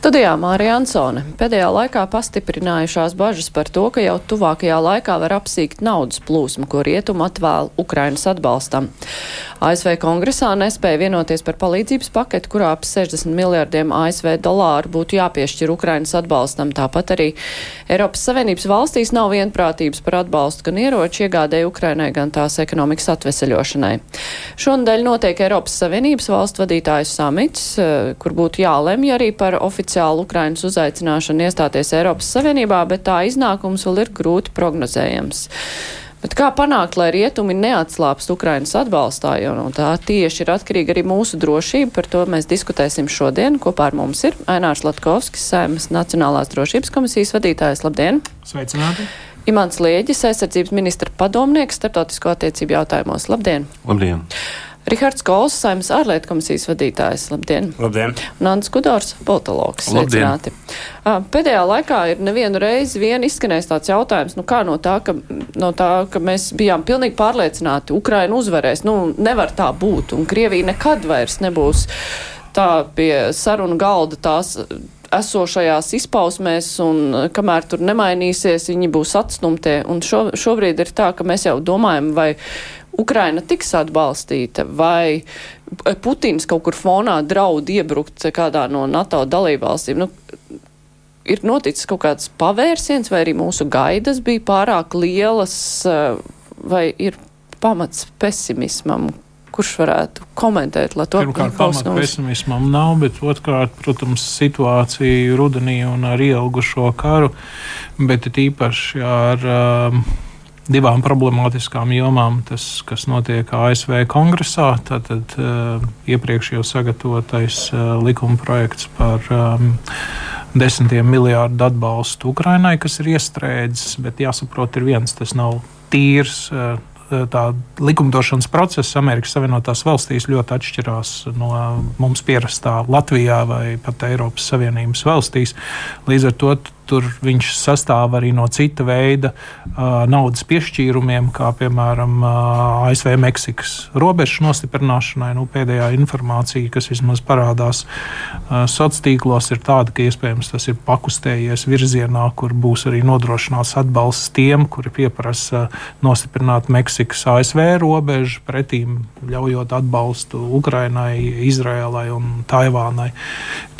Studijā Mārija Ansone pēdējā laikā pastiprinājušās bažas par to, ka jau tuvākajā laikā var apsīkt naudas plūsmu, ko rietumu atvēl Ukrainas atbalstam. ASV kongresā nespēja vienoties par palīdzības paketi, kurā ap 60 miljardiem ASV dolāru būtu jāpiešķir Ukrainas atbalstam. Tāpat arī Eiropas Savienības valstīs nav vienprātības par atbalstu gan ieroču iegādēju Ukrainai, gan tās ekonomikas atveseļošanai. Šonadēļ notiek Eiropas Savienības valstu vadītāju samits, eh, kur būtu jālemj arī par oficiālu oficiālu Ukrainas uzaicināšanu iestāties Eiropas Savienībā, bet tā iznākums vēl ir grūti prognozējams. Bet kā panākt, lai rietumi neatslāpst Ukrainas atbalstā, jo no tā tieši ir atkarīga arī mūsu drošība, par to mēs diskutēsim šodien. Kopā ar mums ir Ainārs Latkovskis, Saimas Nacionālās drošības komisijas vadītājs. Labdien! Sveicināti! Imants Lieģis, aizsardzības ministra padomnieks starptautisko attiecību jautājumos. Labdien! Labdien! Rihards Kols, saimnes ārlietu komisijas vadītājs. Labdien! Labdien! Nants Kudors, politologs. Sveicināti! Pēdējā laikā ir nevienu reizi vien izskanējis tāds jautājums, nu kā no tā, ka, no tā, ka mēs bijām pilnīgi pārliecināti, Ukraina uzvarēs. Nu, nevar tā būt, un Krievija nekad vairs nebūs tā pie sarunu galda tās esošajās izpausmēs, un kamēr tur nemainīsies, viņi būs atstumtie. Un šo, šobrīd ir tā, ka mēs jau domājam, vai Ukraina tiks atbalstīta, vai Putins kaut kur fonā draud iebrukt kādā no NATO dalībvalstīm. Nu, ir noticis kaut kāds pavērsiens, vai arī mūsu gaidas bija pārāk lielas, vai ir pamats pesimismam, kurš varētu komentēt, lai to Pirmkārt, pamata pesimismam nav, bet otrkārt, protams, situācija rudenī un ar ielgušo karu, bet it īpaši ar um, divām problemātiskām jomām, tas, kas notiek ASV kongresā. Tātad uh, iepriekš jau sagatavotais uh, likuma projekts par um, desmitiem miljārdu atbalstu Ukrainai, kas ir iestrēdzis, bet jāsaprot, ir viens, tas nav tīrs. Uh, tā likumdošanas process Amerikas Savienotās valstīs ļoti atšķirās no mums pierastā Latvijā vai pat Eiropas Savienības valstīs. Līdz ar to Tur viņš sastāv arī no cita veida uh, naudas piešķīrumiem, kā piemēram uh, ASV Meksikas robežu nostiprināšanai. Nu, pēdējā informācija, kas vismaz parādās uh, sociālos tīklos, ir tāda, ka iespējams tas ir pakustējies virzienā, kur būs arī nodrošināts atbalsts tiem, kuri pieprasa nostiprināt Meksikas ASV robežu, pretīm ļaujot atbalstu Ukrainai, Izrēlai un Taivānai.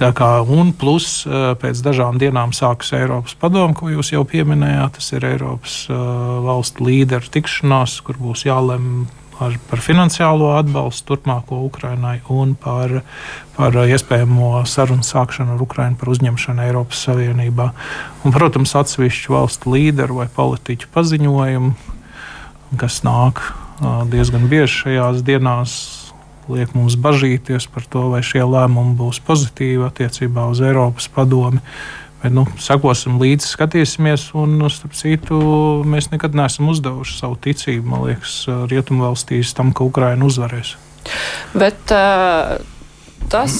Tā kā, un plus pēc dažām dienām sāksies Eiropas padomu, ko jūs jau pieminējāt. Tas ir Eiropas uh, valstu līderu tikšanās, kur būs jālem par, par finansiālo atbalstu turpmāko Ukrainai un par, par iespējamo sarunu sākšanu ar Ukrainu par uzņemšanu Eiropas Savienībā. Un, protams, atsevišķu valstu līderu vai politiķu paziņojumu, kas nāk uh, diezgan bieži šajās dienās. Liek mums bažīties par to, vai šie lēmumi būs pozitīvi attiecībā uz Eiropas padomi. Bet, nu, sakosim līdzi, skatīsimies, un, starp citu, mēs nekad neesam uzdevuši savu ticību, man liekas, Rietumvalstīs tam, ka Ukraina uzvarēs. Bet, uh... Tas,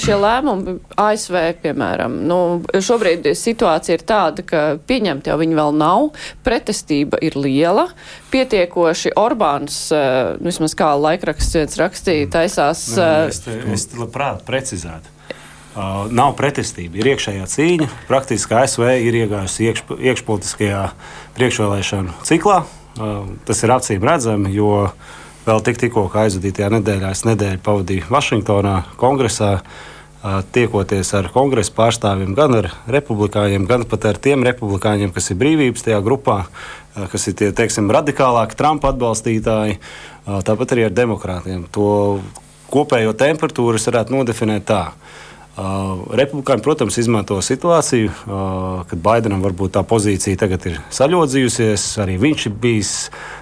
šie lēmumi ASV, piemēram, nu, šobrīd situācija ir tāda, ka pieņemt jau viņi vēl nav, pretestība ir liela, pietiekoši Orbāns, nu, vismaz kā laikraksts viens rakstīja, taisās. Nē, es, te, es labprāt precizētu. Uh, nav pretestība, ir iekšējā cīņa. Praktiski ASV ir iegājusi iekš, iekšpolitiskajā priekšvēlēšanu ciklā. Uh, tas ir acīm redzami, jo vēl tik, tikko aizvadītajā nedēļā es nedēļu pavadīju Vašingtonā, kongresā. Uh, tiekoties ar kongresa pārstāvjiem, gan ar republikāņiem, gan pat ar tiem republikāņiem, kas ir brīvības tajā grupā, uh, kas ir tie teiksim, radikālāki Trumpa atbalstītāji, uh, tāpat arī ar demokrātiem. To kopējo temperatūru es varētu nodefinēt tā. Uh, republikāņi, protams, izmanto situāciju, uh, kad Baidenam varbūt tā pozīcija tagad ir saļodzījusies. Arī viņš ir bijis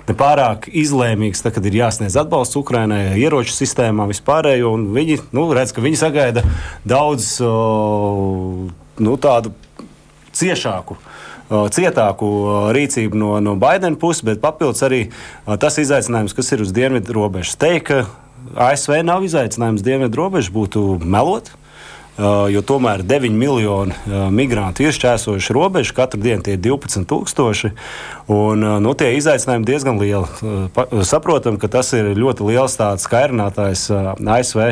nepārāk izlēmīgs, tad, kad ir jāsniedz atbalsts Ukraiņai, ieroču sistēmā vispārējo. Viņi nu, redz, ka viņi sagaida daudz uh, nu, tādu ciešāku cietāku rīcību no, no Baidena puses, bet papildus arī tas izaicinājums, kas ir uz dienvidu robežas. Teikt, ka ASV nav izaicinājums dienvidu robežas, būtu melot. Jo tomēr 9 miljoni migrantu ir šķērsojuši robežu, katru dienu tie ir 12,000. Un, nu, tie izaicinājumi diezgan lieli. Saprotam, ka tas ir ļoti liels tāds kairinātājs ASV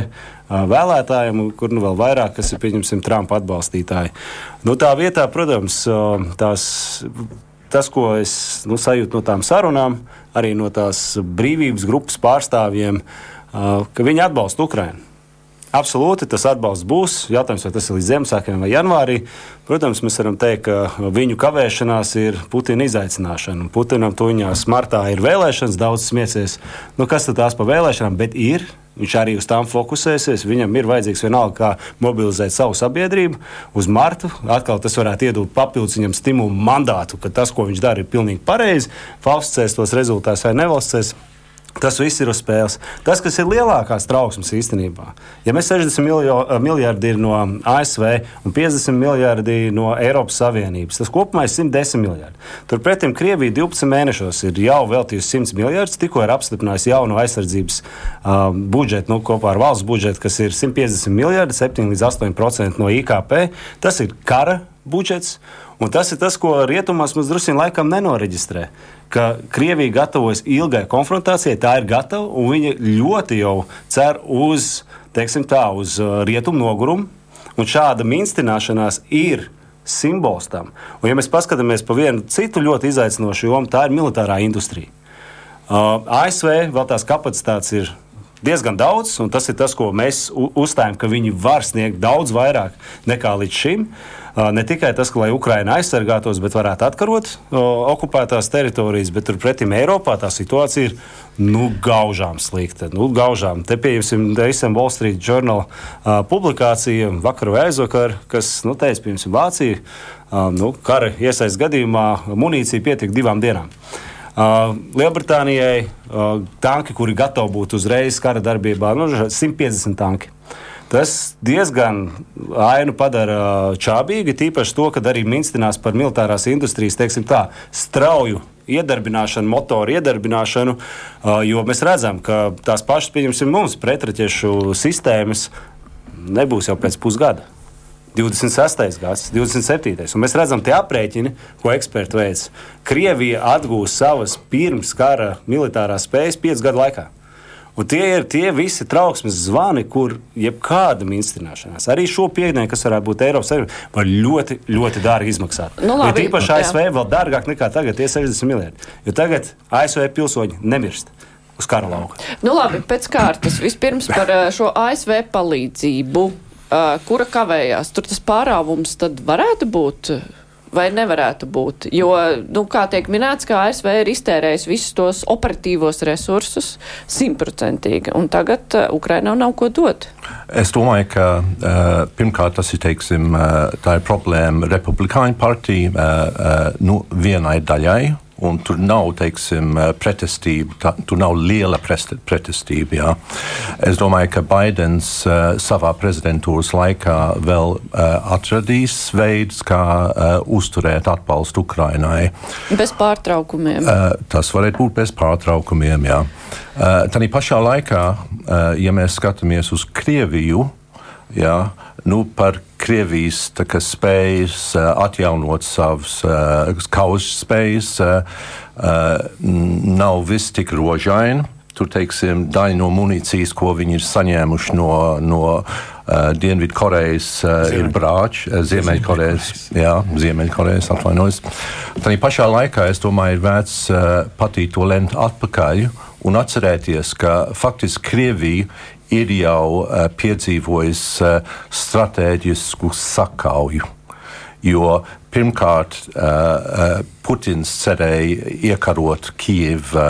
vēlētājiem, kur nu vēl vairāk, kas ir pieņemsim Trumpa atbalstītāji. Nu, tā vietā, protams, tās tas, ko es nu, sajūtu no tām sarunām, arī no tās brīvības grupas pārstāvjiem, ka viņi atbalsta Ukraiņu. Absolūti, tas atbalsts būs. Jautājums, vai tas ir līdz Ziemassvētkiem vai janvārī. Protams, mēs varam teikt, ka viņu kavēšanās ir Putina izaicināšana. Putinam tuņās martā ir vēlēšanas, daudz smieties. Nu, kas tad tās pa vēlēšanām? Bet ir. Viņš arī uz tām fokusēsies. Viņam ir vajadzīgs vienalga, kā mobilizēt savu sabiedrību uz martu. Atkal tas varētu iedot papildus viņam stimulu mandātu, ka tas, ko viņš dara, ir pilnīgi pareizi. Falsificēs tos rezultātus vai nevalstsēs. Tas viss ir uz spēles. Tas, kas ir lielākās trauksmes īstenībā, ja mēs 60 miljo, eh, miljardi ir no ASV un 50 miljardi no Eiropas Savienības, tas kopumā ir 110 miljardi. Turpretī Krievija 12 mēnešos ir jau veltījusi 100 miljardus, tikko ir apstiprinājusi jaunu aizsardzības uh, budžetu nu, kopā ar valsts budžetu, kas ir 150 miljardi, 7 līdz 8% no IKP. Tas ir kara budžets. Un tas ir tas, ko rietumos mums drusku laikam nenoreģistrē ka Krievija gatavojas ilgai konfrontācijai, tā ir gatava, un viņa ļoti jau cer uz, tā, uz uh, rietumu nogurumu. Un šāda minstināšanās ir simbols tam. Un, ja mēs paskatāmies pa vienu citu ļoti izaicinošu jomu, tā ir militārā industrija. Uh, ASV vēl tās kapacitātes ir diezgan daudz, un tas ir tas, ko mēs uzstājam, ka viņi var sniegt daudz vairāk nekā līdz šim. Uh, ne tikai tas, ka lai Ukraina aizsargātos, bet varētu atkarot okupētās teritorijas, bet turpretī Eiropā tā situācija ir nu, gaužām slikta. Nu, gaužām. Te pieņemsim Reisam Wall Street Journal uh, publikācija vakar vai aizvakar, kas nu, teica, piemēram, Vācija uh, nu, kara iesaistas gadījumā munīcija pietika divām dienām. Uh, Lielbritānijai uh, tanki, kuri gatavi būt uzreiz kara darbībā, nu, 150 tanki. Tas diezgan ainu padara čābīgi, tīpaši to, ka arī minstinās par militārās industrijas, teiksim tā, strauju iedarbināšanu, motoru iedarbināšanu, jo mēs redzam, ka tās pašas, pieņemsim, mums pretraķešu sistēmas nebūs jau pēc pusgada. 26. gads, 27. Un mēs redzam, tie aprēķini, ko eksperti veids. Krievija atgūs savas pirms kara militārās spējas piecu gadu laikā. Un tie ir tie visi trauksmes zvani, kur jebkāda minstrināšanās, arī šo piekdienu, kas varētu būt Eiropas Savienībā, var ļoti, ļoti dārgi izmaksāt. Nu, labi, Bet īpaši ASV jā. vēl dārgāk nekā tagad, tie 60 miljardi. Jo tagad ASV pilsoņi nemirst uz kara lauka. Nu, labi, pēc kārtas. Vispirms par eh, šo ASV palīdzību, kura kavējās. Tur tas pārāvums tad varētu būt vai nevarētu būt? Jo, nu, kā tiek minēts, ka ASV ir iztērējis visus tos operatīvos resursus simtprocentīgi, un tagad uh, Ukrainā nav ko dot. Es domāju, ka uh, pirmkārt tas ir, teiksim, uh, tā ir problēma republikāņu partija uh, uh, nu, vienai daļai un tur nav teiksim, eh, pretestība, tā, tur nav liela pretestība. Jā. Es domāju, ka Baidens uh, savā prezidentūras laikā vēl uh, atradīs veidus, kā uh, uzturēt atbalstu Ukrainai. Bez pārtraukumiem. Uh, tas varētu būt bez pārtraukumiem, jā. Uh, Tādā pašā laikā, uh, ja mēs skatāmies uz Krieviju, jā, nu, par Krievijas kā, spējas atjaunot savas kaujas spējas, nav viss tik rožaini. Tur, teiksim, daļa no munīcijas, ko viņi ir saņēmuši no, no uh, Dienvidkorejas, uh, ir brāči, uh, Ziemeļkorejas, jā, Ziemeļkorejas atvainojas. Tā pašā laikā, es domāju, ir vērts uh, patīt to lent atpakaļ un atcerēties, ka faktiski Krievija ir jau uh, piedzīvojis uh, stratēģisku sakauju. Jo pirmkārt, uh, Putins cerēja iekarot Kijevu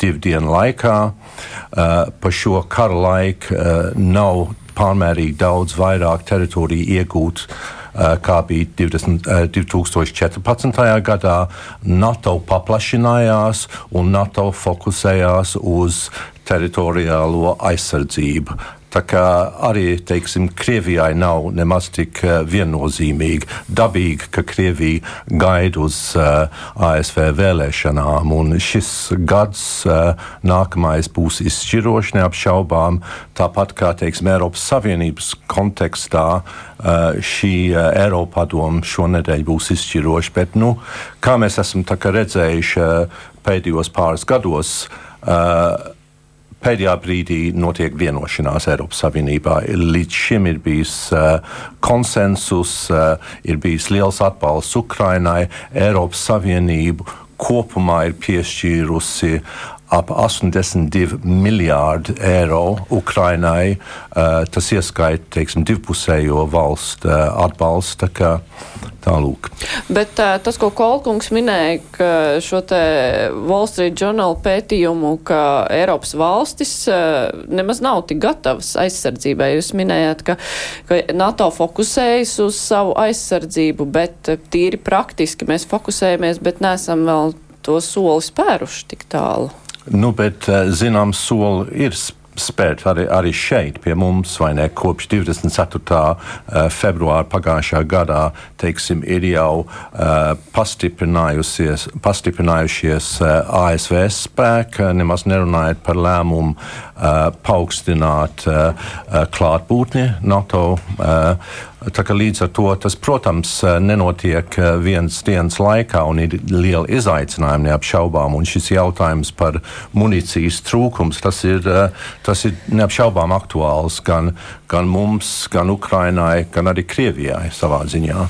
divu dienu laikā. Pa šo kara laiku nav pārmērīgi daudz vairāk teritoriju iegūt. Kā bija 20, uh, 2014. gadā, NATO paplašinājās un NATO fokusējās uz teritoriālo aizsardzību. Tā kā arī teiksim, Krievijai nav nemaz tik viennozīmīgi. Dabīgi, ka Krievija gaida uz uh, ASV vēlēšanām, un šis gads uh, nākamais būs izšķirošs neapšaubām. Tāpat kā teiksim, Eiropas Savienības kontekstā uh, šī uh, Eiropa padoma šonadēļ būs izšķiroša. Bet, nu, kā mēs esam redzējuši uh, pēdējos pāris gados, uh, pēdējā brīdī notiek vienošanās Eiropas Savienībā. Līdz šim ir bijis uh, konsensus, uh, ir bijis liels atbalsts Ukrainai, Eiropas Savienību kopumā ir piešķīrusi ap 82 miljārdu eiro Ukrainai. Uh, tas ieskaita teiksim, divpusējo valstu atbalstu. Tā Tālūk. Bet uh, tas, ko Kolkungs minēja, ka šo te Wall Street Journal pētījumu, ka Eiropas valstis nemaz nav tik gatavas aizsardzībai. Jūs minējāt, ka, ka NATO fokusējas uz savu aizsardzību, bet tīri praktiski mēs fokusējamies, bet nesam vēl to soli spēruši tik tālu. Nu, bet eh, zināms, soli ir spērt arī, arī šeit, pie mums, vai ne? Kopš 24. Eh, februāra pagājušā gadā, teiksim, ir jau uh, pastiprinājušies uh, ASV spēki, nemaz nerunājot par lēmumu uh, paaugstināt klātbūtni NATO. Līdz ar to tas, protams, nenotiek vienas dienas laikā un ir liela izaicinājuma neapšaubām. Un šis jautājums par munīcijas trūkums, tas ir, tas ir neapšaubām aktuāls gan, gan mums, gan Ukrainai, gan arī Krievijai savā ziņā.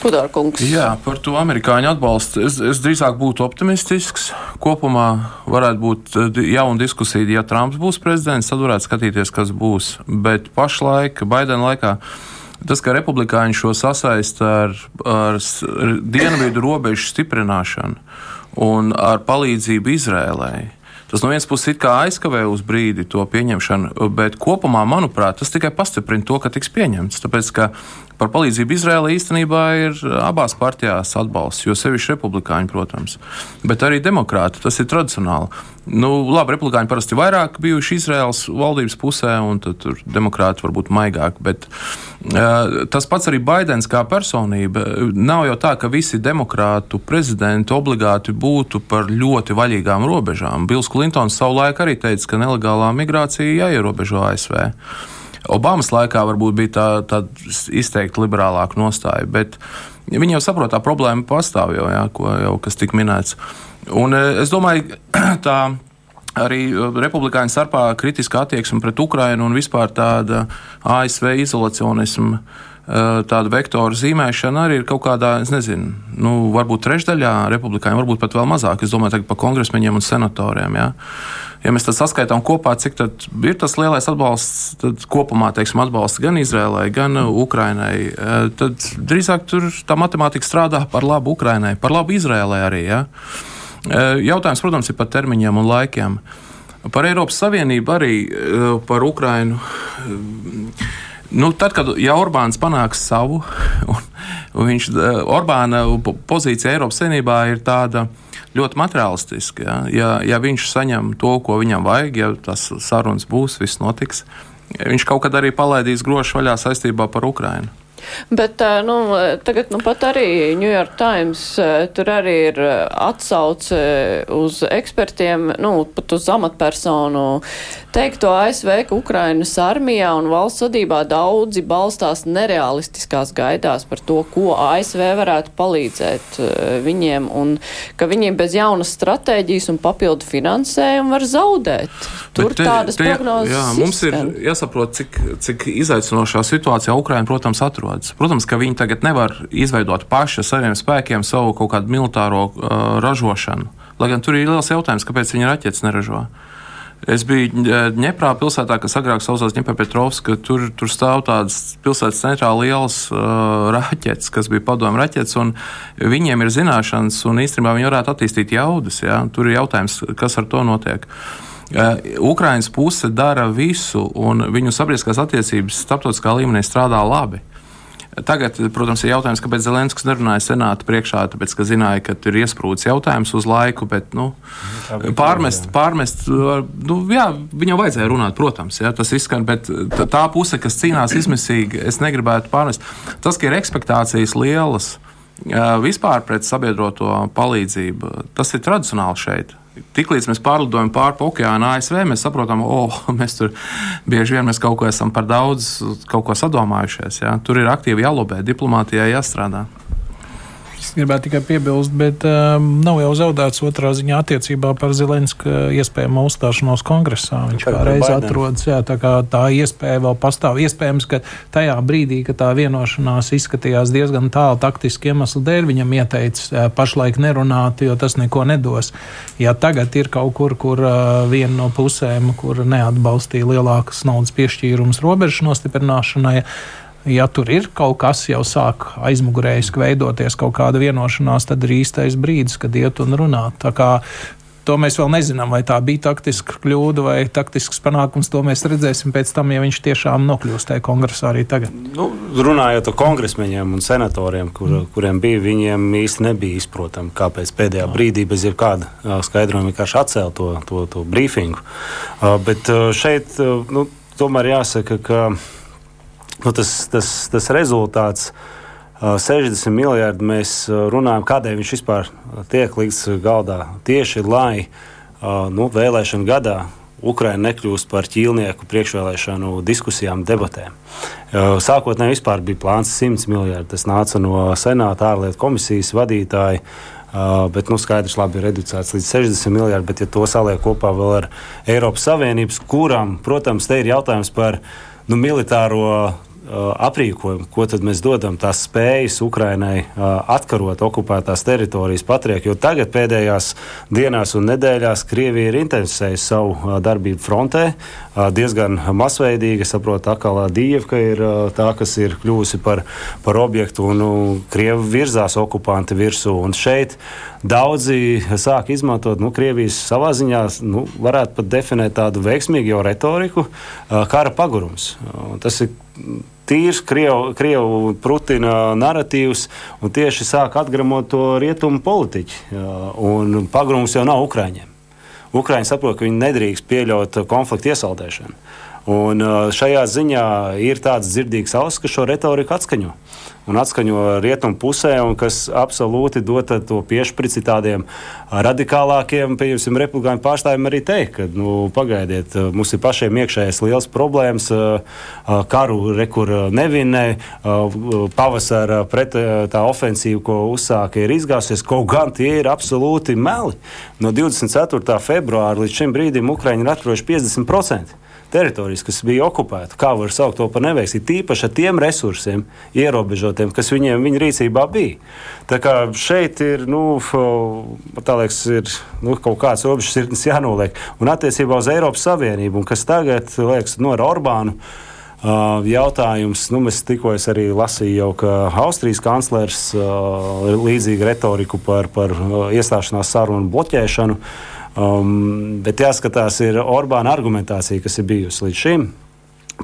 Pudārkungs. Jā, par to amerikāņu atbalstu. Es, es drīzāk būtu optimistisks. Kopumā varētu būt jauna diskusija, ja Trumps būs prezidents, tad varētu skatīties, kas būs. Bet pašlaik, Baidena laikā, tas, ka republikāņi šo sasaist ar, ar dienvidu robežu stiprināšanu un ar palīdzību Izrēlai Tas no vienas puses aizkavē uz brīdi to pieņemšanu, bet kopumā, manuprāt, tas tikai pastiprina to, ka tiks pieņemts. Tāpēc, ka par palīdzību Izrēlai īstenībā ir abās partijās atbalsts, jo sevišķi republikāņi, protams, bet arī demokrāti. Tas ir tradicionāli. Nu, labi, republikāņi parasti vairāk bijuši Izraels valdības pusē, un tur demokrāti varbūt maigāk. Bet uh, tas pats arī Baidens kā personība. Nav jau tā, ka visi demokrātu prezidenti obligāti būtu par ļoti vaļīgām robežām. Bils Klintons savulaik arī teica, ka nelegālā migrācija jāierobežo ASV. Obamas laikā varbūt bija tā, tā izteikti liberālāka nostāja, bet viņi jau saprot, tā problēma pastāv jau, jā, ko jau kas tika minēts. Un eh, es domāju, tā arī republikāņu starpā kritiska attieksme pret Ukrajinu un vispār tāda ASV izolacionisma eh, tāda vektora zīmēšana arī ir kaut kādā, es nezinu, nu, varbūt trešdaļā republikāņiem, varbūt pat vēl mazāk. Es domāju, par kongresmeņiem un senatoriem. Ja, ja mēs saskaitām kopā, cik ir tas lielais atbalsts, tad kopumā teiksim, atbalsts gan Izrēlai, gan Ukrainai, eh, tad drīzāk tā matemātika strādā par labu Ukrainai, par labu Izrēlai arī. Ja. Jautājums, protams, ir par termiņiem un laikiem. Par Eiropas Savienību arī par Ukrainu. Nu, tad, kad ja Orbāns panāks savu, un, un viņš, Orbāna pozīcija Eiropas Savienībā ir tāda ļoti materiālistiska. Ja? Ja, ja viņš saņem to, ko viņam vajag, ja tas sarunas būs, viss notiks, viņš kaut kad arī palaidīs grošu vaļā saistībā par Ukrajinu. Bet nu, tagad nu, pat arī New York Times tur arī ir atsauce uz ekspertiem, nu, pat uz amatpersonu teikto ASV, ka Ukrainas armijā un valsts vadībā daudzi balstās nerealistiskās gaidās par to, ko ASV varētu palīdzēt viņiem un ka viņiem bez jaunas stratēģijas un papildu finansējumu var zaudēt. Tur te, tādas te, prognozes. Jā, mums ir jāsaprot, cik, cik izaicinošā situācijā Ukraina, protams, atrodas atrodas. Protams, ka viņi tagad nevar izveidot paši saviem spēkiem savu kaut kādu militāro uh, ražošanu. Lai gan tur ir liels jautājums, kāpēc viņi raķetes neražo. Es biju Dņeprā pilsētā, kas agrāk saucās Dņepropetrovska. Tur, tur stāv tādas pilsētas centrā lielas uh, raķetes, kas bija padomu raķetes, un viņiem ir zināšanas, un īstenībā viņi varētu attīstīt jaudas. Ja? Tur ir jautājums, kas ar to notiek. Uh, Ukraiņas puse dara visu, un viņu sabiedriskās attiecības starptautiskā līmenī strādā labi. Tagad, protams, ir jautājums, kāpēc Zelenskis nerunāja senāta priekšā, tāpēc, ka zināja, ka tur ir iesprūdis jautājums uz laiku, bet nu, pārmest, pārmest nu, jā, viņam vajadzēja runāt, protams, jā, tas izskan, bet tā puse, kas cīnās izmisīgi, es negribētu pārmest. Tas, ka ir ekspektācijas lielas vispār pret sabiedroto palīdzību, tas ir tradicionāli šeit. Tiklīdz mēs pārlidojam pāri okeāna ASV, mēs saprotam, ka oh, mēs tur bieži vien kaut ko esam par daudz, kaut ko sadomājušies. Ja? Tur ir aktīvi jālobē, diplomātijā jāstrādā. Es gribētu tikai piebilst, bet um, nav jau zaudēts otrā ziņā attiecībā par Zelenska iespējamo uzstāšanos kongresā. Viņš kā reiz atrodas, jā, tā kā tā iespēja vēl pastāv. Iespējams, ka tajā brīdī, kad tā vienošanās izskatījās diezgan tālu taktiski iemeslu dēļ, viņam ieteica pašlaik nerunāt, jo tas neko nedos. Ja tagad ir kaut kur, kur uh, viena no pusēm, kur neatbalstīja lielākas naudas piešķīrums robežu nostiprināšanai, ja tur ir kaut kas jau sāk aizmugurējiski veidoties, kaut kāda vienošanās, tad ir īstais brīdis, kad iet un runāt. To mēs vēl nezinām, vai tā bija taktiska kļūda vai taktisks panākums. To mēs redzēsim pēc tam, ja viņš tiešām nokļūs tajā kongresā arī tagad. Nu, runājot ar kongresmeņiem un senatoriem, kur, mm. kuriem bija, viņiem īsti nebija izprotami, kāpēc pēdējā Jā. brīdī bez jebkāda skaidrojuma vienkārši atcēla to, to, to brīfingu. Bet šeit nu, tomēr jāsaka, ka nu, tas, tas, tas rezultāts. 60 miljardi mēs runājam, kādēļ viņš vispār tiek likts galdā. Tieši lai nu, vēlēšana gadā Ukraina nekļūst par ķīlnieku priekšvēlēšanu diskusijām, debatēm. Sākotnēji vispār bija plāns 100 miljardi. Tas nāca no Senāta ārlietu komisijas vadītāja. Uh, bet nu, skaidrs, labi, ir reducēts līdz 60 miljardiem. Bet, ja to saliek kopā vēl ar Eiropas Savienības, kuram, protams, te ir jautājums par nu, militāro aprīkojumu, ko tad mēs dodam, tās spējas Ukrainai uh, atkarot okupētās teritorijas patriek, jo tagad pēdējās dienās un nedēļās Krievija ir intensificējusi savu uh, darbību frontē, diezgan masveidīgi. Saprotu, ka Dievka ir tā, kas ir kļuvusi par, par objektu, un nu, Krievi virzās okupanti virsū. Un šeit daudzi sāk izmantot nu, Krievijas savā ziņā, nu, varētu pat definēt tādu veiksmīgu jau retoriku, kara pagurums. Tas ir tīrs Krievu, Krievu Putina narratīvs, un tieši sāk atgramot to rietumu politiķi. Un pagrums jau nav Ukraiņiem. Ukraiņi saprot, ka viņi nedrīkst pieļaut konfliktu iesaldēšanu. Un šajā ziņā ir tāds dzirdīgs auss, kas šo retoriku atskaņo un atskaņo rietumu pusē, un kas absolūti dod to piešprici tādiem radikālākiem, pieņemsim, republikāņu pārstāvjiem arī teikt, ka, nu, pagaidiet, mums ir pašiem iekšējais liels problēmas, karu rekur nevinē, pavasara pret tā ofensīva, ko uzsāka, ir izgājusies, kaut gan tie ir absolūti meli. No 24. februāra līdz šim brīdim Ukraiņi ir atvēruši 50% teritorijas, kas bija okupēta. Kā var saukt to par neveiksmi? Tīpaši ar tiem resursiem, ierobežotiem, kas viņiem viņa rīcībā bija. Tā kā šeit ir, nu, liekas, ir nu, kaut kāds robežas jānoliek. Un attiecībā uz Eiropas Savienību, kas tagad liekas, no nu, Orbānu. Uh, jautājums, nu, mēs tikko arī lasījām, ka Austrijas kanclers uh, ir līdzīga retorika par, par uh, iestāšanās sarunu bloķēšanu. Uh, Um, bet jāskatās, ir Orbāna argumentācija, kas ir bijusi līdz šim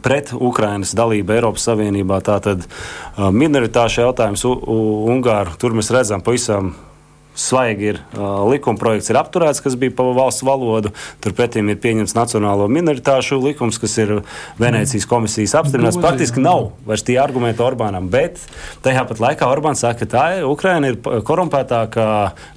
pret Ukrainas dalību Eiropas Savienībā. Tātad uh, minoritāšu jautājums Ungāru tur mēs redzam pavisam svaigi ir uh, likuma projekts, ir apturēts, kas bija pa valsts valodu. Turpretī ir pieņemts Nacionālo minoritāšu likums, kas ir Venecijas komisijas apstiprināts. Praktiski nav vairs tie argumenti Orbānam, bet tajā pat laikā Orbāns saka, ka tā ir Ukraina ir korumpētākā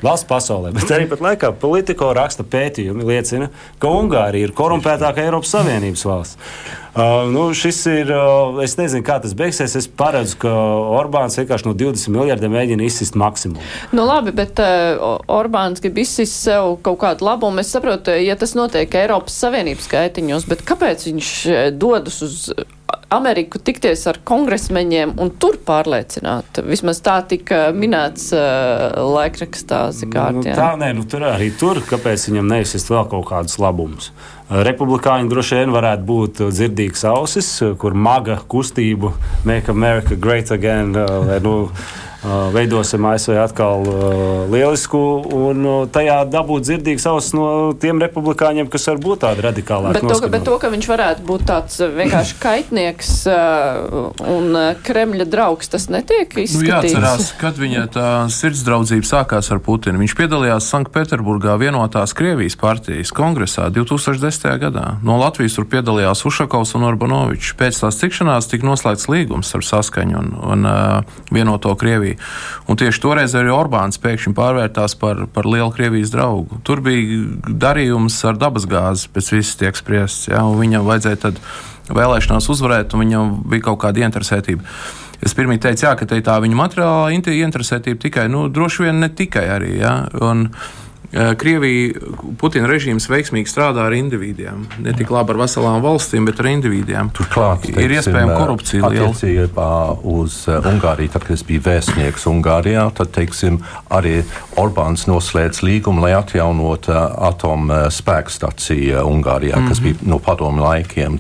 valsts pasaulē. Bet arī pat laikā politiko raksta pētījumi liecina, ka Ungārija ir korumpētākā Eiropas Savienības valsts. Uh, nu, šis ir. Uh, es nezinu, kā tas beigsies. Es paredzu, ka Orbāns vienkārši no 20 miljardiem mēģina izsist maksimumu. Nu, labi, bet uh, Orbāns grib izsist sev kaut kādu labumu. Es saprotu, ja tas notiek Eiropas Savienības gaitiņos, bet kāpēc viņš uh, dodas uz Ameriku tikties ar kongresmeņiem un tur pārliecināt. Vismaz tā tika minēts uh, laikrakstā Zikārt. Nu, tā nē, nu tur arī tur, kāpēc viņam neizsist vēl kaut kādus labumus. Republikāņi droši vien varētu būt dzirdīgs ausis, kur maga kustību Make America Great Again. Lai, nu, veidosim ASV atkal lielisku un tajā dabūt dzirdīgas ausis no tiem republikāņiem, kas var būt tādi radikālāki. Bet, to, bet to, ka viņš varētu būt tāds vienkārši kaitnieks un Kremļa draugs, tas netiek izskatīts. Nu, jāatcerās, kad viņa tā sirdsdraudzība sākās ar Putinu. Viņš piedalījās Sanktpēterburgā vienotās Krievijas partijas kongresā 2010. gadā. No Latvijas tur piedalījās Ušakovs un Orbanovičs. Pēc tās tikšanās tika noslēgts līgums ar saskaņu un, un uh, vienoto Krieviju. Un tieši toreiz arī Orbāns pēkšņi pārvērtās par, par lielu Krievijas draugu. Tur bija darījums ar dabasgāzi, pēc viss tiek spriests. Ja, viņam vajadzēja tad vēlēšanās uzvarēt, un viņam bija kaut kāda interesētība. Es pirmie teicu, jā, ka te tā viņa materiālā interesētība tikai, nu, droši vien ne tikai arī. Ja, un, Krievija, Putina režīms veiksmīgi strādā ar individiem. Ne tik labi ar veselām valstīm, bet ar individiem. Turklāt teiksim, ir iespējama korupcija. Attiecībā uz uh, Ungāriju, tad, kad es biju vēstnieks Ungārijā, tad teiksim, arī Orbāns noslēdz līgumu, lai atjaunot uh, atomspēkstaciju Ungārijā, mm -hmm. kas mhm. bija no padomu laikiem.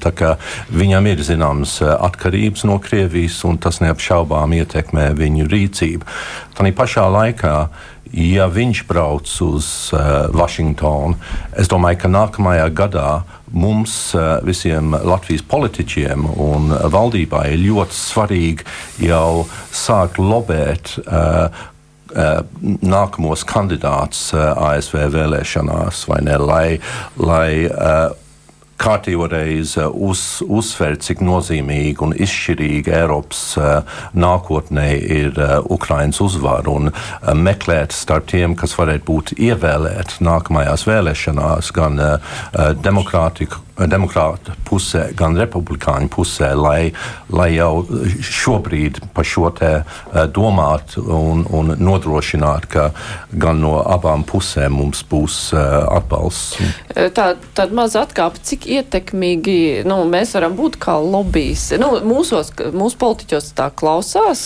Viņam ir zināmas atkarības no Krievijas, un tas neapšaubām ietekmē viņu rīcību. Tā pašā laikā ja viņš brauc uz uh, Vašingtonu, es domāju, ka nākamajā gadā mums uh, visiem Latvijas politiķiem un valdībai ir ļoti svarīgi jau sākt lobēt. Uh, nākamos kandidātus uh, ASV vēlēšanās, vai ne? Lai, lai kārtīgo reizi uz, uzsver, cik nozīmīga un izšķirīga Eiropas uh, nākotnē ir uh, Ukraiņas uzvara un uh, meklēt starp tiem, kas varētu būt ievēlēti nākamajās vēlēšanās, gan uh, demokrātiku demokrātu pusē, gan republikāņu pusē, lai, lai jau šobrīd par šo te eh, domāt un, un nodrošināt, ka gan no abām pusēm mums būs eh, atbalsts. Eh, tā, tāda maza atkāpe, cik ietekmīgi nu, mēs varam būt kā lobbyis. Nu, mūsos, mūsu politiķos tā klausās.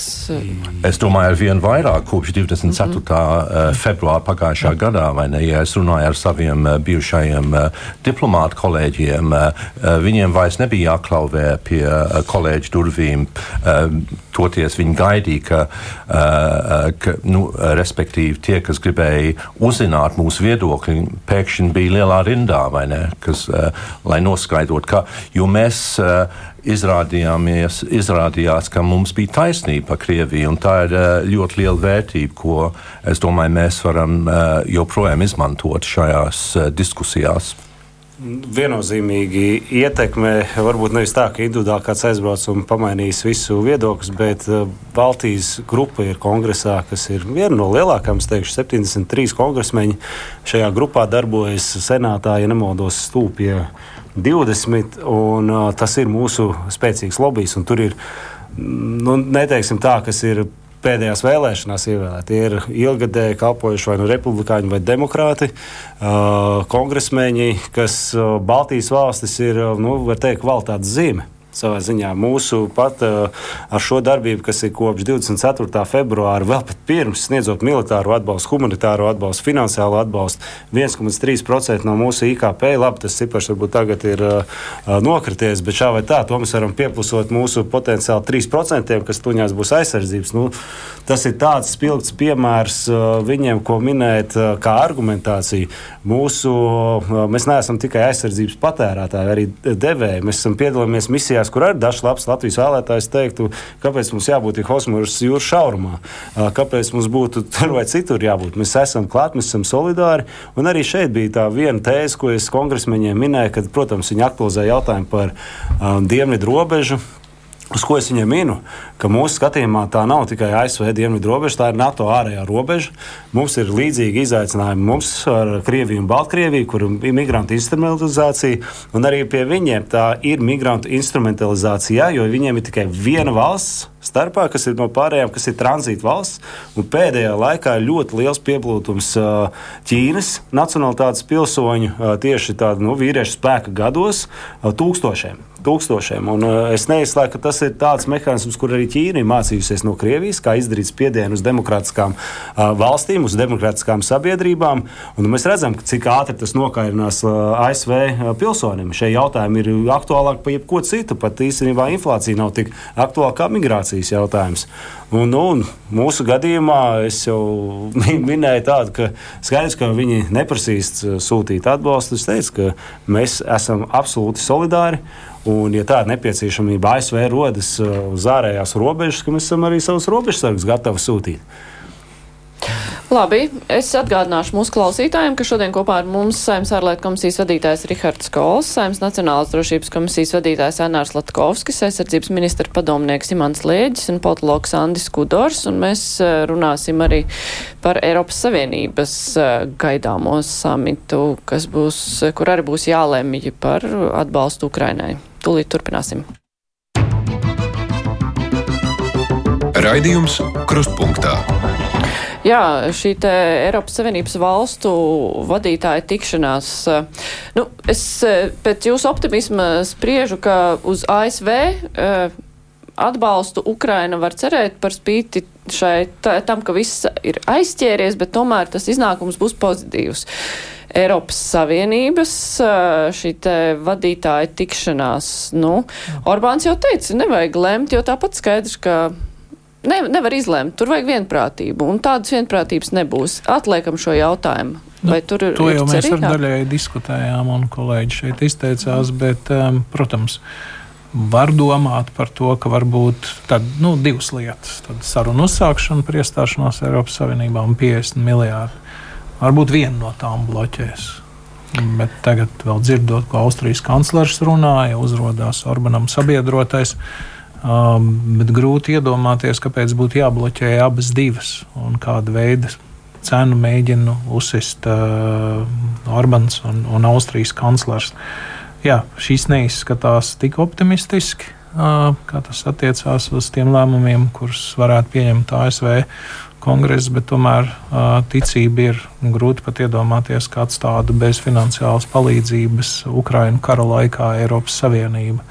Es domāju, ar vien vairāk kopš 24. Mm -hmm. februāra pagājušā gadā, vai ne, ja es runāju ar saviem bijušajiem diplomātu kolēģiem, viņiem, eh, viņiem vairs nebija jāklauvē pie eh, kolēģa durvīm. Eh, toties viņi gaidīja, ka, ka nu, respektīvi tie, kas gribēja uzzināt mūsu viedokli, pēkšņi bija lielā rindā, vai ne? Kas, lai noskaidrotu, ka, jo mēs izrādījās, ka mums bija taisnība par Krieviju, tā ir ļoti liela vērtība, ko es domāju, mēs varam joprojām izmantot šajās diskusijās viennozīmīgi ietekmē. Varbūt nevis tā, ka individuāli kāds aizbrauc un pamainīs visu viedokļus, bet uh, Baltijas grupa ir kongresā, kas ir viena no lielākajām, teikšu, 73 kongresmeņi. Šajā grupā darbojas senātā, ja nemaldos, stūpie 20, un uh, tas ir mūsu spēcīgs lobbyis. Tur ir, nu, neteiksim tā, kas ir pēdējās vēlēšanās ievēlēt. Tie ir ilgadēji kalpojuši vai nu republikāņi vai demokrāti, kongresmeņi, kas Baltijas valstis ir, nu, var teikt, kvalitātes zīme savā ziņā. Mūsu pat uh, ar šo darbību, kas ir kopš 24. februāra, vēl pat pirms sniedzot militāro atbalstu, humanitāro atbalstu, finansiālo atbalstu, 1,3% no mūsu IKP. Labi, tas cipars varbūt tagad ir uh, nokrities, bet šā vai tā, to mēs varam pieplusot mūsu potenciāli 3%, kas tuņās būs aizsardzības. Nu, tas ir tāds spilgts piemērs uh, viņiem, ko minēt kā argumentāciju. Mūsu, mēs neesam tikai aizsardzības patērētāji, arī devēji. Mēs piedalāmies misijā diskusijās, kur arī dažs labs Latvijas vēlētājs teiktu, kāpēc mums jābūt Hosmūras jūras šaurumā, kāpēc mums būtu tur vai citur jābūt. Mēs esam klāt, mēs esam solidāri. Un arī šeit bija tā viena tēze, ko es kongresmeņiem minēju, kad, protams, viņi aktualizēja jautājumu par um, dienvidu robežu. Uz ko es viņiem minu? Ka mūsu skatījumā tā nav tikai ASV dienvidu robeža, tā ir NATO ārējā robeža. Mums ir līdzīgi izaicinājumi mums ar Krieviju un Baltkrieviju, kur ir migrantu instrumentalizācija, un arī pie viņiem tā ir migrantu instrumentalizācija, jo viņiem ir tikai viena valsts starpā, kas ir no pārējām, kas ir tranzīta valsts. Pēdējā laikā ir ļoti liels pieplūdums Ķīnas nacionālitātes pilsoņu tieši tādu nu, vīriešu spēka gados - tūkstošiem. Tūkstošiem. Un es neizslēdzu, ka tas ir tāds mehānisms, kur arī Ķīna ir mācījusies no Krievijas, kā izdarīt spiedienu uz demokrātiskām uh, valstīm, uz demokrātiskām sabiedrībām. Un mēs redzam, cik ātri tas nokairinās uh, ASV pilsonim. Šie jautājumi ir aktuālāki par jebko citu. Pat īstenībā inflācija nav tik aktuāla kā migrācijas jautājums. Un, nu, un mūsu gadījumā es jau minēju tādu, ka skaidrs, ka viņi neprasīs sūtīt atbalstu. Es teicu, ka mēs esam absolūti solidāri. Un, ja tāda nepieciešamība ASV rodas uz ārējās robežas, tad mēs esam arī savus robežsargus gatavi sūtīt. Labi, es atgādināšu mūsu klausītājiem, ka šodien kopā ar mums Saimnes ārlietu komisijas vadītājs Rihards Kols, Saimnes Nacionālās drošības komisijas vadītājs Enārs Latkovskis, aizsardzības ministra padomnieks Imants Lēģis un politologs Andis Kudors, un mēs eh, runāsim arī par Eiropas Savienības eh, gaidāmo samitu, kas būs, kur arī būs jālemj par atbalstu Ukrainai. Tūlīt turpināsim. Raidījums Krustpunktā. Jā, šī Eiropas Savienības valstu vadītāja tikšanās. Eh, nu, es eh, pēc jūsu optimisma spriežu, ka uz ASV eh, atbalstu Ukraina var cerēt par spīti šai tā, tam, ka viss ir aizķēries, bet tomēr tas iznākums būs pozitīvs. Eiropas Savienības šī vadītāja tikšanās, nu, Orbāns jau teica, nevajag lemt, jo tāpat skaidrs, ka ne, nevar izlemt. Tur vajag vienprātību, un tādas vienprātības nebūs. Atliekam šo jautājumu. Nu, Vai tur to jau mēs ar daļēji diskutējām, un kolēģi šeit izteicās, bet, um, protams, var domāt par to, ka varbūt tad, nu, divas lietas - sarunu uzsākšana par iestāšanos Eiropas Savienībā un 50 miljārdi. Varbūt viena no tām bloķēs. Bet tagad, dzirdot, ko Austrijas kanclers runāja, uzrādījās Orbanam sabiedrotais. Uh, Um, bet grūti iedomāties, kāpēc būtu jābloķē abas divas un kāda veida cenu mēģina uzsist uh, Orbāns un, un Austrijas kanclers. Jā, šīs neizskatās tik optimistiski, kā tas attiecās uz tiem lēmumiem, kurus varētu pieņemt ASV kongress, bet tomēr ticība ir grūti pat iedomāties, kāds tādu bez finansiālas palīdzības Ukraiņu kara laikā Eiropas Savienība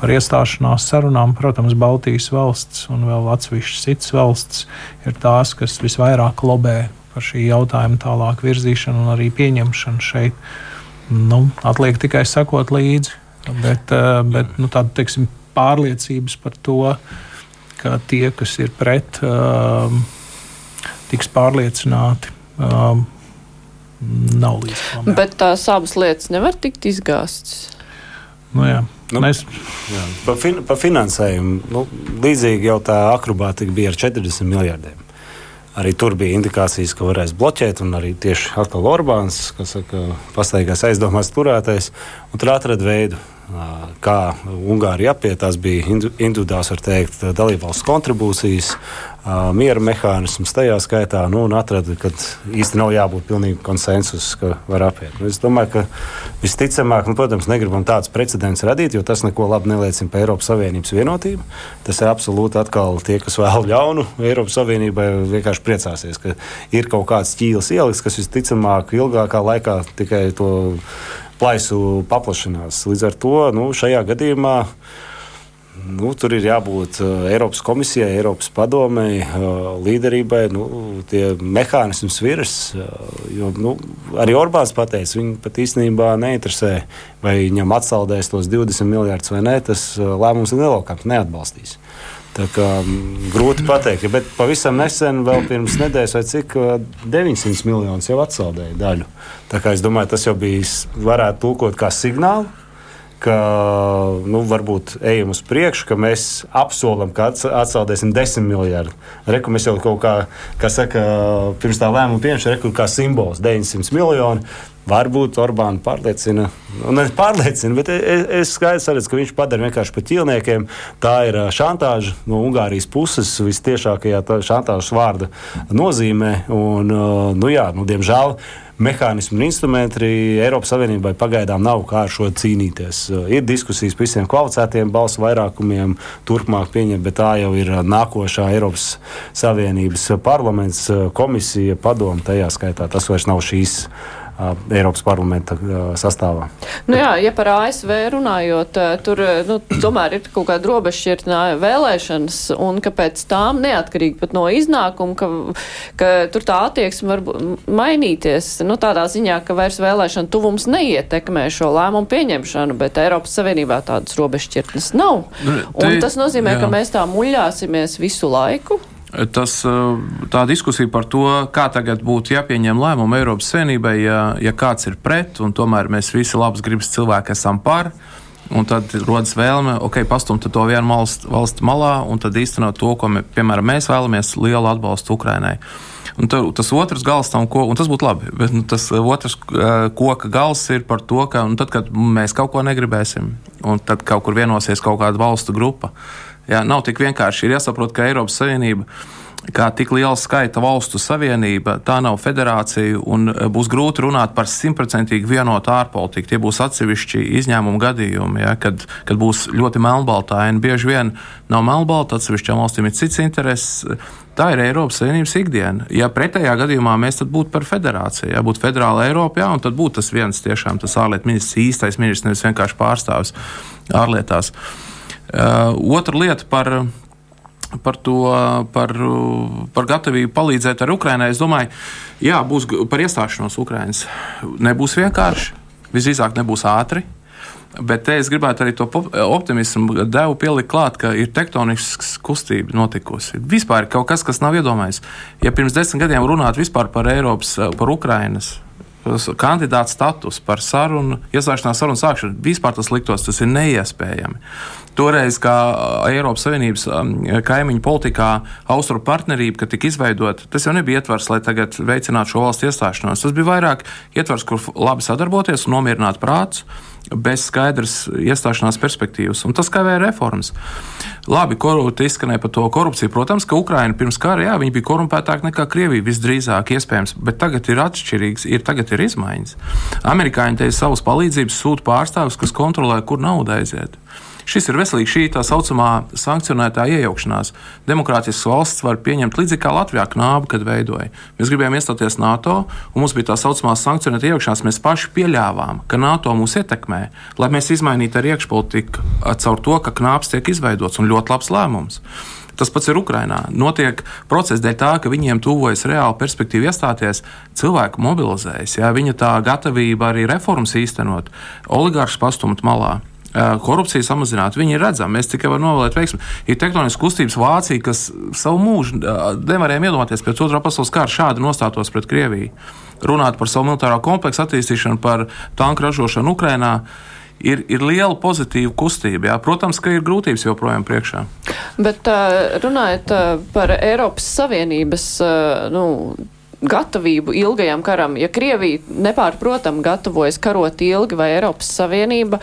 par iestāšanās sarunām, protams, Baltijas valsts un vēl atsevišķas citas valsts ir tās, kas visvairāk lobē par šī jautājuma tālāk virzīšanu un arī pieņemšanu šeit. Nu, atliek tikai sekot līdzi, bet, eh, bet nu, tāda teiksim, pārliecības par to, ka tie, kas ir pret, um, tiks pārliecināti. Um, nav līdz tam. Bet tās abas lietas nevar tikt izgāstas. Nu, jā. Nu, Mēs... jā, pa, fin, pa finansējumu nu, līdzīgi jau tā akrobātika bija ar 40 miljardiem. Arī tur bija indikācijas, ka varēs bloķēt, un arī tieši atkal Orbāns, kas saka, pastaigās aizdomās turētais, un tur atrada veidu, kā Ungārija apiet. Tās bija individuāls, var teikt, dalībvalsts kontribūcijas, miera mehānisms tajā skaitā, nu, un atrada, ka īsti nav jābūt pilnīgi konsensus, ka var apiet. Nu, es domāju, ka visticamāk, nu, protams, negribam tāds precedents radīt, jo tas neko labi neliecina par Eiropas Savienības vienotību. Tas ir absolūti atkal tie, kas vēl ļaunu Eiropas Savienībai, vienkārši priecāsies, ka ir kaut kāds ķīlis ielikts, kas visticamāk ilgākā laikā tikai to plaisu paplašinās. Līdz ar to nu, šajā gadījumā Nu, tur ir jābūt uh, Eiropas komisijai, Eiropas padomei, uh, līderībai, nu, tie mehānismi sviras. Uh, jo, nu, arī Orbāns pateica, viņu pat īstenībā neinteresē, vai viņam atsaldēs tos 20 miljardus vai nē, tas uh, lēmums ir nelokams, neatbalstīs. Tā kā um, grūti pateikt, bet pavisam nesen, vēl pirms nedēļas vai cik, 900 uh, miljonus jau atsaldēja daļu. Tā kā es domāju, tas jau bija, varētu tulkot kā signālu ka nu, varbūt ejam uz priekšu, ka mēs apsolam, ka atsaldēsim 10 miljardus. Reku mēs jau kaut kā, kā saka, pirms tā lēmuma pieņemšanas, kā simbols 900 miljoni. Varbūt Orbānu pārliecina, nu, ne pārliecina, bet es, es skaidrs redzu, ka viņš padara vienkārši par ķīlniekiem. Tā ir šantāža no Ungārijas puses, visciešākajā šantāžas vārda nozīmē. Un, nu, jā, nu, diemžēl mehānismi un instrumenti Eiropas Savienībai pagaidām nav kā ar šo cīnīties. Ir diskusijas par visiem kvalificētiem balsu vairākumiem, turpmāk pieņemt, bet tā jau ir nākošā Eiropas Savienības parlaments, komisija, padoma tajā skaitā. Tas vairs nav šīs Eiropas parlamenta sastāvā. Nu jā, ja par ASV runājot, tur nu, tomēr ir kaut kāda robežšķirtnā vēlēšanas, un ka pēc tām neatkarīgi pat no iznākuma, ka, ka tur tā attieksme var mainīties, nu tādā ziņā, ka vairs vēlēšana tuvums neietekmē šo lēmumu pieņemšanu, bet Eiropas Savienībā tādas robežšķirtnes nav. Nu, un tas nozīmē, jā. ka mēs tā muļāsimies visu laiku. Tas, eh, tā diskusija par to, kā tagad būtu jāpieņem lēmumu Eiropas Savienībai, ja, ja kāds ir pret, un tomēr mēs visi labs gribas cilvēki esam par. Un tad rodas vēlme, ok, pastumt to vienu valstu, valstu malā un tad īstenot to, ko mē, piemēram, mēs vēlamies, lielu atbalstu Ukrainai. Un tā, tas otrs gals tam, ko, un tas būtu labi, bet nu, tas otrs uh, koka gals ir par to, ka tad, kad mēs kaut ko negribēsim, un tad kaut kur vienosies kaut kāda valstu grupa, uh, Jā, nav tik vienkārši. Ir jāsaprot, ka Eiropas Savienība kā tik liela skaita valstu savienība, tā nav federācija, un e, būs grūti runāt par simtprocentīgi vienotu ārpolitiku. Tie būs atsevišķi izņēmumu gadījumi, ja, kad, kad būs ļoti melnbaltaini. Bieži vien nav melnbalta, atsevišķām valstīm ir cits intereses. Tā ir Eiropas Savienības ikdiena. Ja pretējā gadījumā mēs būtu par federāciju, ja būtu federāla Eiropa, jā, tad būtu tas viens tiešām tas ārlietu ministrs, īstais ministrs, nevis vienkārši pārstāvis ārlietās. Uh, otra lieta par, par to, par, par gatavību palīdzēt ar Ukraiņai. Es domāju, jā, būs par iestāšanos Ukraiņas. Nebūs vienkārši, visdrīzāk nebūs ātri. Bet es gribētu arī to optimismu devu pielikt klāt, ka ir tektonisks kustība notikusi. Vispār kaut kas, kas nav iedomājies. Ja pirms desmit gadiem runāt vispār par Eiropas, par Ukrainas kandidāta status, par sarunu, iestāšanās sarunu sākšanu, vispār tas liktos, tas ir neiespējami. Toreiz, kā Eiropas Savienības kaimiņu politikā, austrumu partnerība, kad tika izveidota, tas jau nebija ietvers, lai tagad veicinātu šo valstu iestāšanos. Tas bija vairāk ietvers, kur labi sadarboties un nomierināt prātus bez skaidras iestāšanās perspektīvas. Un tas kavē reformas. Labi, korupcija izskanēja par to korupciju. Protams, ka Ukraina pirms kara jā, bija korumpētāka nekā Krievija visdrīzāk iespējams, bet tagad ir atšķirīgs, ir, tagad ir izmaiņas. Amerikāņi te savas palīdzības sūta pārstāvis, kas kontrolē, kur nauda aiziet. Šis ir veselīgs, šī tā saucamā sankcionētā iejaukšanās. Demokrātiskas valsts var pieņemt līdzīgi kā Latvijā knābu, kad veidoja. Mēs gribējām iestāties NATO, un mums bija tā saucamā sankcionēta iejaukšanās. Mēs paši pieļāvām, ka NATO mūs ietekmē, lai mēs izmainītu arī iekšpolitiku caur to, ka knāps tiek izveidots un ļoti labs lēmums. Tas pats ir Ukrajinā. Notiek process dēļ tā, ka viņiem tuvojas reāla perspektīva iestāties, cilvēku mobilizējas, jā, viņa tā gatavība arī reformas īstenot, oligārhus pastumt malā korupcija samazināta. Viņi ir redzami, mēs tikai varam novēlēt veiksmi. Ir tektoniskas kustības Vācija, kas savu mūžu nevarējām iedomāties pēc otrā pasaules kara šādi nostātos pret Krieviju. Runāt par savu militāro kompleksu attīstīšanu, par tanku ražošanu Ukrajinā. Ir, ir liela pozitīva kustība. Jā. Protams, ka ir grūtības joprojām priekšā. Bet runājot par Eiropas Savienības nu, gatavību ilgajam karam. Ja Krievija nepārprotam gatavojas karot ilgi, vai Eiropas Savienība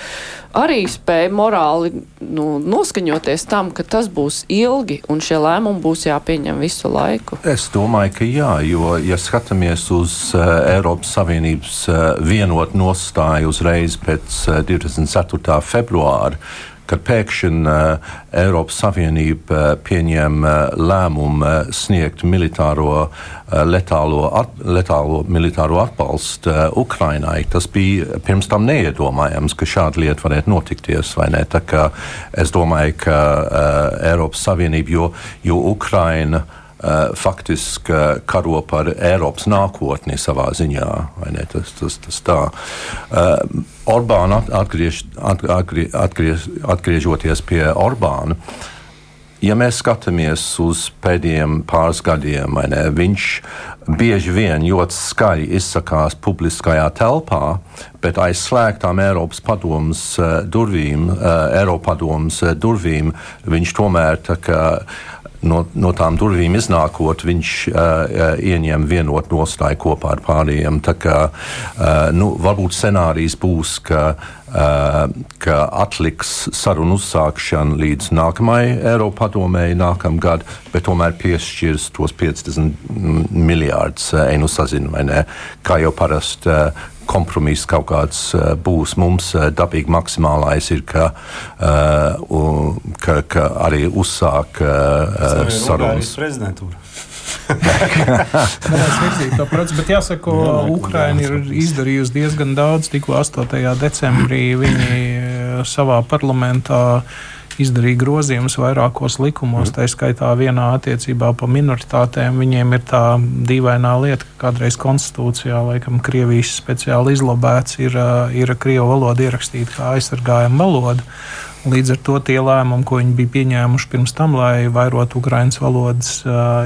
arī spēja morāli nu, noskaņoties tam, ka tas būs ilgi un šie lēmumi būs jāpieņem visu laiku? Es domāju, ka jā, jo, ja skatāmies uz uh, Eiropas Savienības uh, vienotu nostāju uzreiz pēc uh, 24. februāra, kad pēkšņi uh, Eiropas Savienība uh, pieņem uh, lēmumu sniegt militāro, letālo, at, letālo militāro atbalstu Ukrainai. Tas bija pirms tam neiedomājams, ka šāda lieta varētu notikties. Es domāju, ka Eiropas Savienība, jo, jo Ukraina faktiski uh, karo par Eiropas nākotni savā ziņā. Tas, tas, tas tā. Uh, Orbāna atgriež, atgriež, atgriež, atgriežoties pie Orbāna. Ja mēs skatāmies uz pēdējiem pāris gadiem, ne, viņš bieži vien ļoti skaļi izsakās publiskajā telpā, bet aiz slēgtām Eiropas padomus durvīm, Eiropas padomus durvīm viņš tomēr tā kā no, no tām durvīm iznākot, viņš uh, ieņem vienotu nostāju kopā ar pārējiem. Tā kā uh, nu, varbūt scenārijs būs, ka, uh, ka atliks sarunu uzsākšanu līdz nākamajai Eiropa padomēji nākamgad, bet tomēr piešķirs tos 50 miljārdus einu sazinu, vai ne? Kā jau parasti uh, kompromiss kaut kāds uh, būs. Mums uh, dabīgi maksimālais ir, ka, uh, ka, ka arī uzsāk sarunas. Varēs virzīt to procesu, bet jāsaka, ka Ukraina ir izdarījusi diezgan daudz. Tikko 8. decembrī viņi eh, savā parlamentā izdarīja grozījumus vairākos likumos, tā skaitā vienā attiecībā par minoritātēm. Viņiem ir tā dīvainā lieta, ka kādreiz konstitūcijā, laikam, Krievijas speciāli izlabēts, ir, ir krievu valoda ierakstīta kā aizsargājama valoda. Līdz ar to tie lēmumi, ko viņi bija pieņēmuši pirms tam, lai vairotu ukraiņu valodas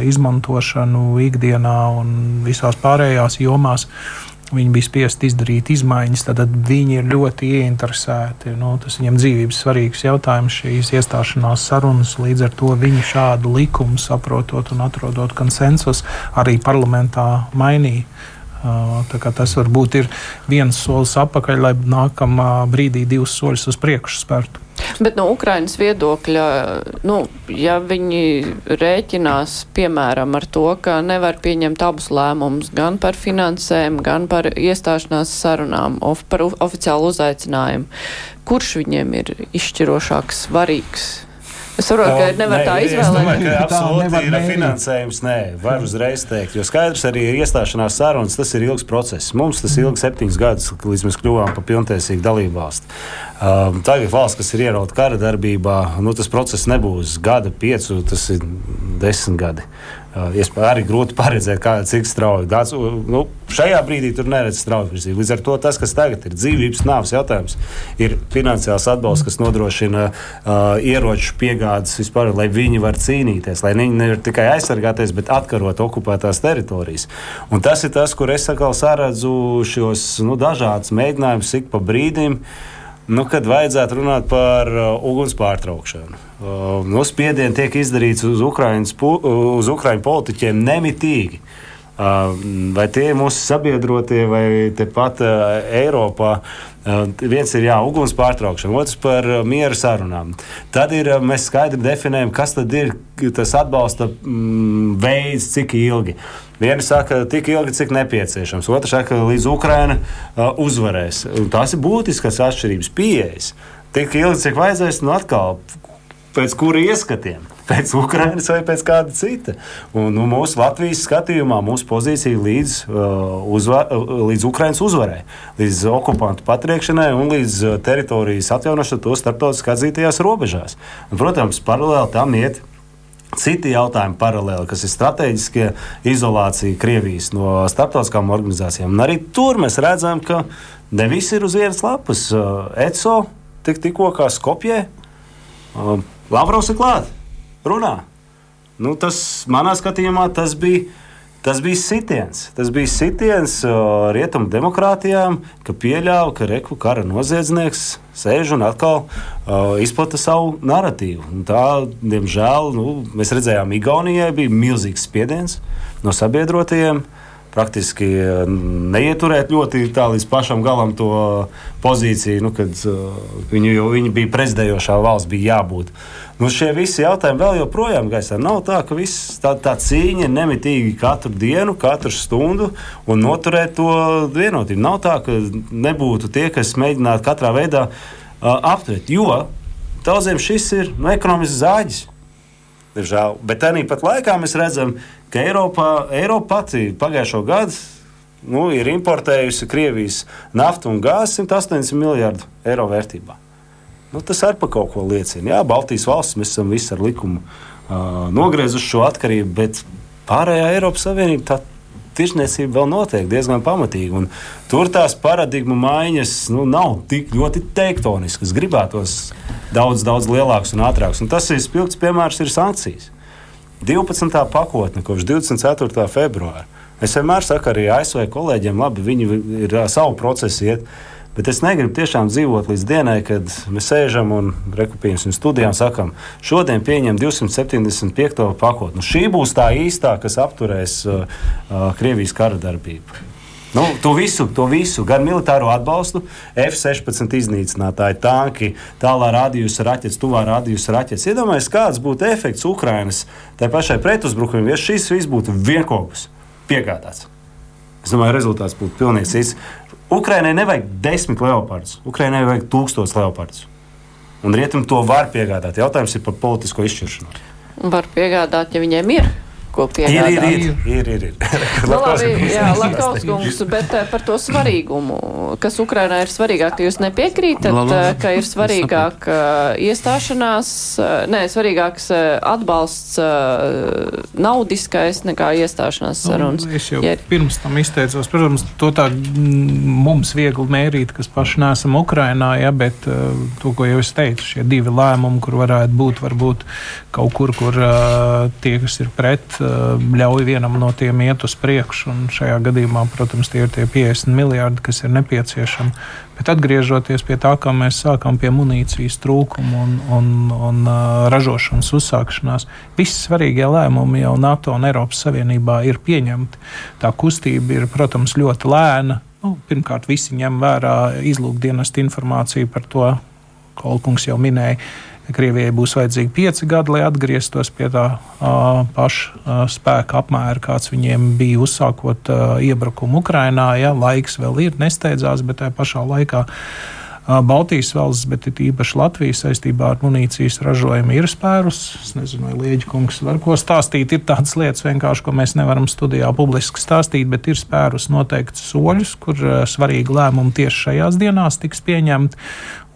izmantošanu ikdienā un visās pārējās jomās, uh, Viņi bija spiest izdarīt izmaiņas, tad viņi ir ļoti ieinteresēti. Nu, tas viņiem dzīvības svarīgs jautājums, šīs iestāšanās sarunas. Līdz ar to viņi šādu likumu saprotot un atrodot konsensus arī parlamentā mainīja. Tas varbūt ir viens solis atpakaļ, lai nākamā brīdī divus soļus uz priekšu spērtu. Bet no Ukrainas viedokļa, nu, ja viņi rēķinās, piemēram, ar to, ka nevar pieņemt abus lēmumus gan par finansēm, gan par iestāšanās sarunām, of, par oficiālu uzaicinājumu, kurš viņiem ir izšķirošāks, svarīgs? Es saprotu, ka nevar nē, tā izvēlēties. Ka absolūti ir finansējums. Nē, var uzreiz teikt. Jo skaidrs arī ir iestāšanās sarunas, tas ir ilgs process. Mums tas ilgs septiņus gadus, līdz mēs kļuvām par pilntiesīgu dalību valsti. Um, tagad valsts, kas ir ierauta kara darbībā, nu, tas process nebūs gada, piecu, tas ir desmit gadi. Arī grūti paredzēt, kā, cik strauji. Tāds, nu, šajā brīdī tur neredz strauji virzību. Līdz ar to tas, kas tagad ir dzīvības nāves jautājums, ir finansiāls atbalsts, kas nodrošina uh, ieroču piegādes vispār, lai viņi var cīnīties, lai viņi nevar tikai aizsargāties, bet atkarot okupētās teritorijas. Un tas ir tas, kur es atkal saredzu šos nu, dažādus mēģinājumus ik pa brīdim. Uh, Nu, kad vajadzētu runāt par uh, uguns pārtraukšanu. Uh, nu, spiedieni tiek izdarīts uz uz Ukraiņu politiķiem nemitīgi. Uh, vai tie ir mūsu sabiedrotie, vai tepat uh, Eiropā. Uh, viens ir jā, uguns pārtraukšana, otrs par uh, miera sarunām. Tad ir, uh, mēs skaidri definējam, kas tad ir tas atbalsta mm, veids, cik ilgi. Viena saka, tik ilgi, cik nepieciešams, otra saka, līdz Ukraina uzvarēs. Un tās ir būtiskas atšķirības, pieejas. Tik ilgi, cik vajadzēs, nu atkal pēc kura ieskatiem, pēc Ukrainas vai pēc kāda cita. Un, nu, mūsu Latvijas skatījumā mūsu pozīcija līdz, uh, uzvar, uh, līdz Ukrainas uzvarai, līdz okupantu patriekšanai un līdz uh, teritorijas atjaunošanai to starptautiski atzītajās robežās. Un, protams, paralēli tam iet Citi jautājumi paralēli, kas ir strateģiskie, izolācija Krievijas no starptautiskām organizācijām. Un arī tur mēs redzam, ka ne viss ir uz vienas lapas. Uh, ECO tik, tikko kā Skopjē, Lavrovs ir klāt, runā. Nu, tas manā skatījumā tas bija Tas bija sitiens. Tas bija sitiens uh, rietumu demokrātijām, ka pieļāva, ka reku kara noziedznieks sēž un atkal uh, izplata savu narratīvu. Un tā, diemžēl, nu, mēs redzējām, Igaunijai bija milzīgs spiediens no sabiedrotajiem. Praktiski uh, neieturēt ļoti tā līdz pašam galam to pozīciju, nu, kad uh, viņi, viņi bija prezidējošā valsts, bija jābūt. Nu, šie visi jautājumi vēl joprojām gaisā. Nav tā, ka viss, tā, tā cīņa ir nemitīgi katru dienu, katru stundu un noturēt to vienotību. Nav tā, ka nebūtu tie, kas mēģinātu katrā veidā uh, apturēt. Jo daudziem šis ir nu, ekonomisks zāģis. Diemžēl. Bet tāpat laikā mēs redzam, ka Eiropā, Eiropa pati pagājušo gadu nu, ir importējusi Krievijas naftu un gāzi 180 miljardu eiro vērtībā. Nu, tas arī par kaut ko liecina. Jā, Baltijas valsts mēs esam visi ar likumu uh, nogriezuši šo atkarību, bet pārējā Eiropas Savienība tā tirsniecība vēl notiek diezgan pamatīgi. Un tur tās paradigmu maiņas nu, nav tik ļoti tektoniskas. Gribētos daudz, daudz lielākas un ātrākas. Un tas ir spilgts piemērs, ir sankcijas. 12. pakotne kopš 24. februāra. Es vienmēr saku arī ASV kolēģiem, labi, viņi ir savu procesu iet. Bet es negribu tiešām dzīvot līdz dienai, kad mēs sēžam un rekupējam studijām, sakām, šodien pieņem 275. pakotni. Nu, šī būs tā īstā, kas apturēs uh, uh, Krievijas kara darbību. Nu, to visu, to visu, gan militāro atbalstu, F-16 iznīcinātāji, tanki, tālā rādījusi raķetes, tuvā rādījusi raķetes. Iedomājieties, kāds būtu efekts Ukrainas tai pašai pretuzbrukumam, ja šis viss būtu vienopus piegādāts. Es domāju, rezultāts būtu pilnīgi cits. Ukraiņai nevajag desmit leopardus, Ukraiņai vajag tūkstotis leopardus. Un rietumi to var piegādāt. Jautājums ir par politisko izšķiršanu. Var piegādāt, ja viņiem ir. Ko Ir, piegādāt. ir, ir. ir, ir, ir. Nu, labi, jā, Latkauskungs, bet eh, par to svarīgumu, kas Ukrainā ir svarīgāk, jūs nepiekrītat, Labi, labi. eh, ka ir svarīgāk eh, iestāšanās, eh, nē, svarīgāks atbalsts naudiskais nekā iestāšanās sarunas. Nu, es jau Ja- ja. pirms tam izteicos, protams, to tā mm, mums viegli mērīt, kas paši neesam Ukrainā, ja, bet to, ko jau es teicu, šie divi lēmumi, kur varētu būt varbūt kaut kur, kur tie, kas ir pret, uh, ļauj vienam no tiem iet uz priekšu. Un šajā gadījumā, protams, tie ir tie 50 miljardi, kas ir nepieciešami. Bet atgriežoties pie tā, kā mēs sākām pie munīcijas trūkuma un, un, un uh, ražošanas uzsākšanās, visi svarīgie lēmumi jau NATO un Eiropas Savienībā ir pieņemti. Tā kustība ir, protams, ļoti lēna. Nu, pirmkārt, visi ņem vērā izlūkdienestu informāciju par to, ko Olkungs jau minēja. Krievijai būs vajadzīgi pieci gadi, lai atgrieztos pie tā uh, paša uh, spēka apmēra, kāds viņiem bija uzsākot uh, iebrukumu Ukrajinā. Ja, laiks vēl ir, nesteidzās, bet tajā pašā laikā uh, Baltijas valsts, bet it īpaši Latvija saistībā ar munīcijas ražojumu ir spērus. Es nezinu, vai Lieģis kungs var ko stāstīt. Ir tādas lietas, vienkārši, ko mēs nevaram studijā publiski stāstīt, bet ir spērus noteikti soļus, kur svarīgi lēmumi tieši šajās dienās tiks pieņemti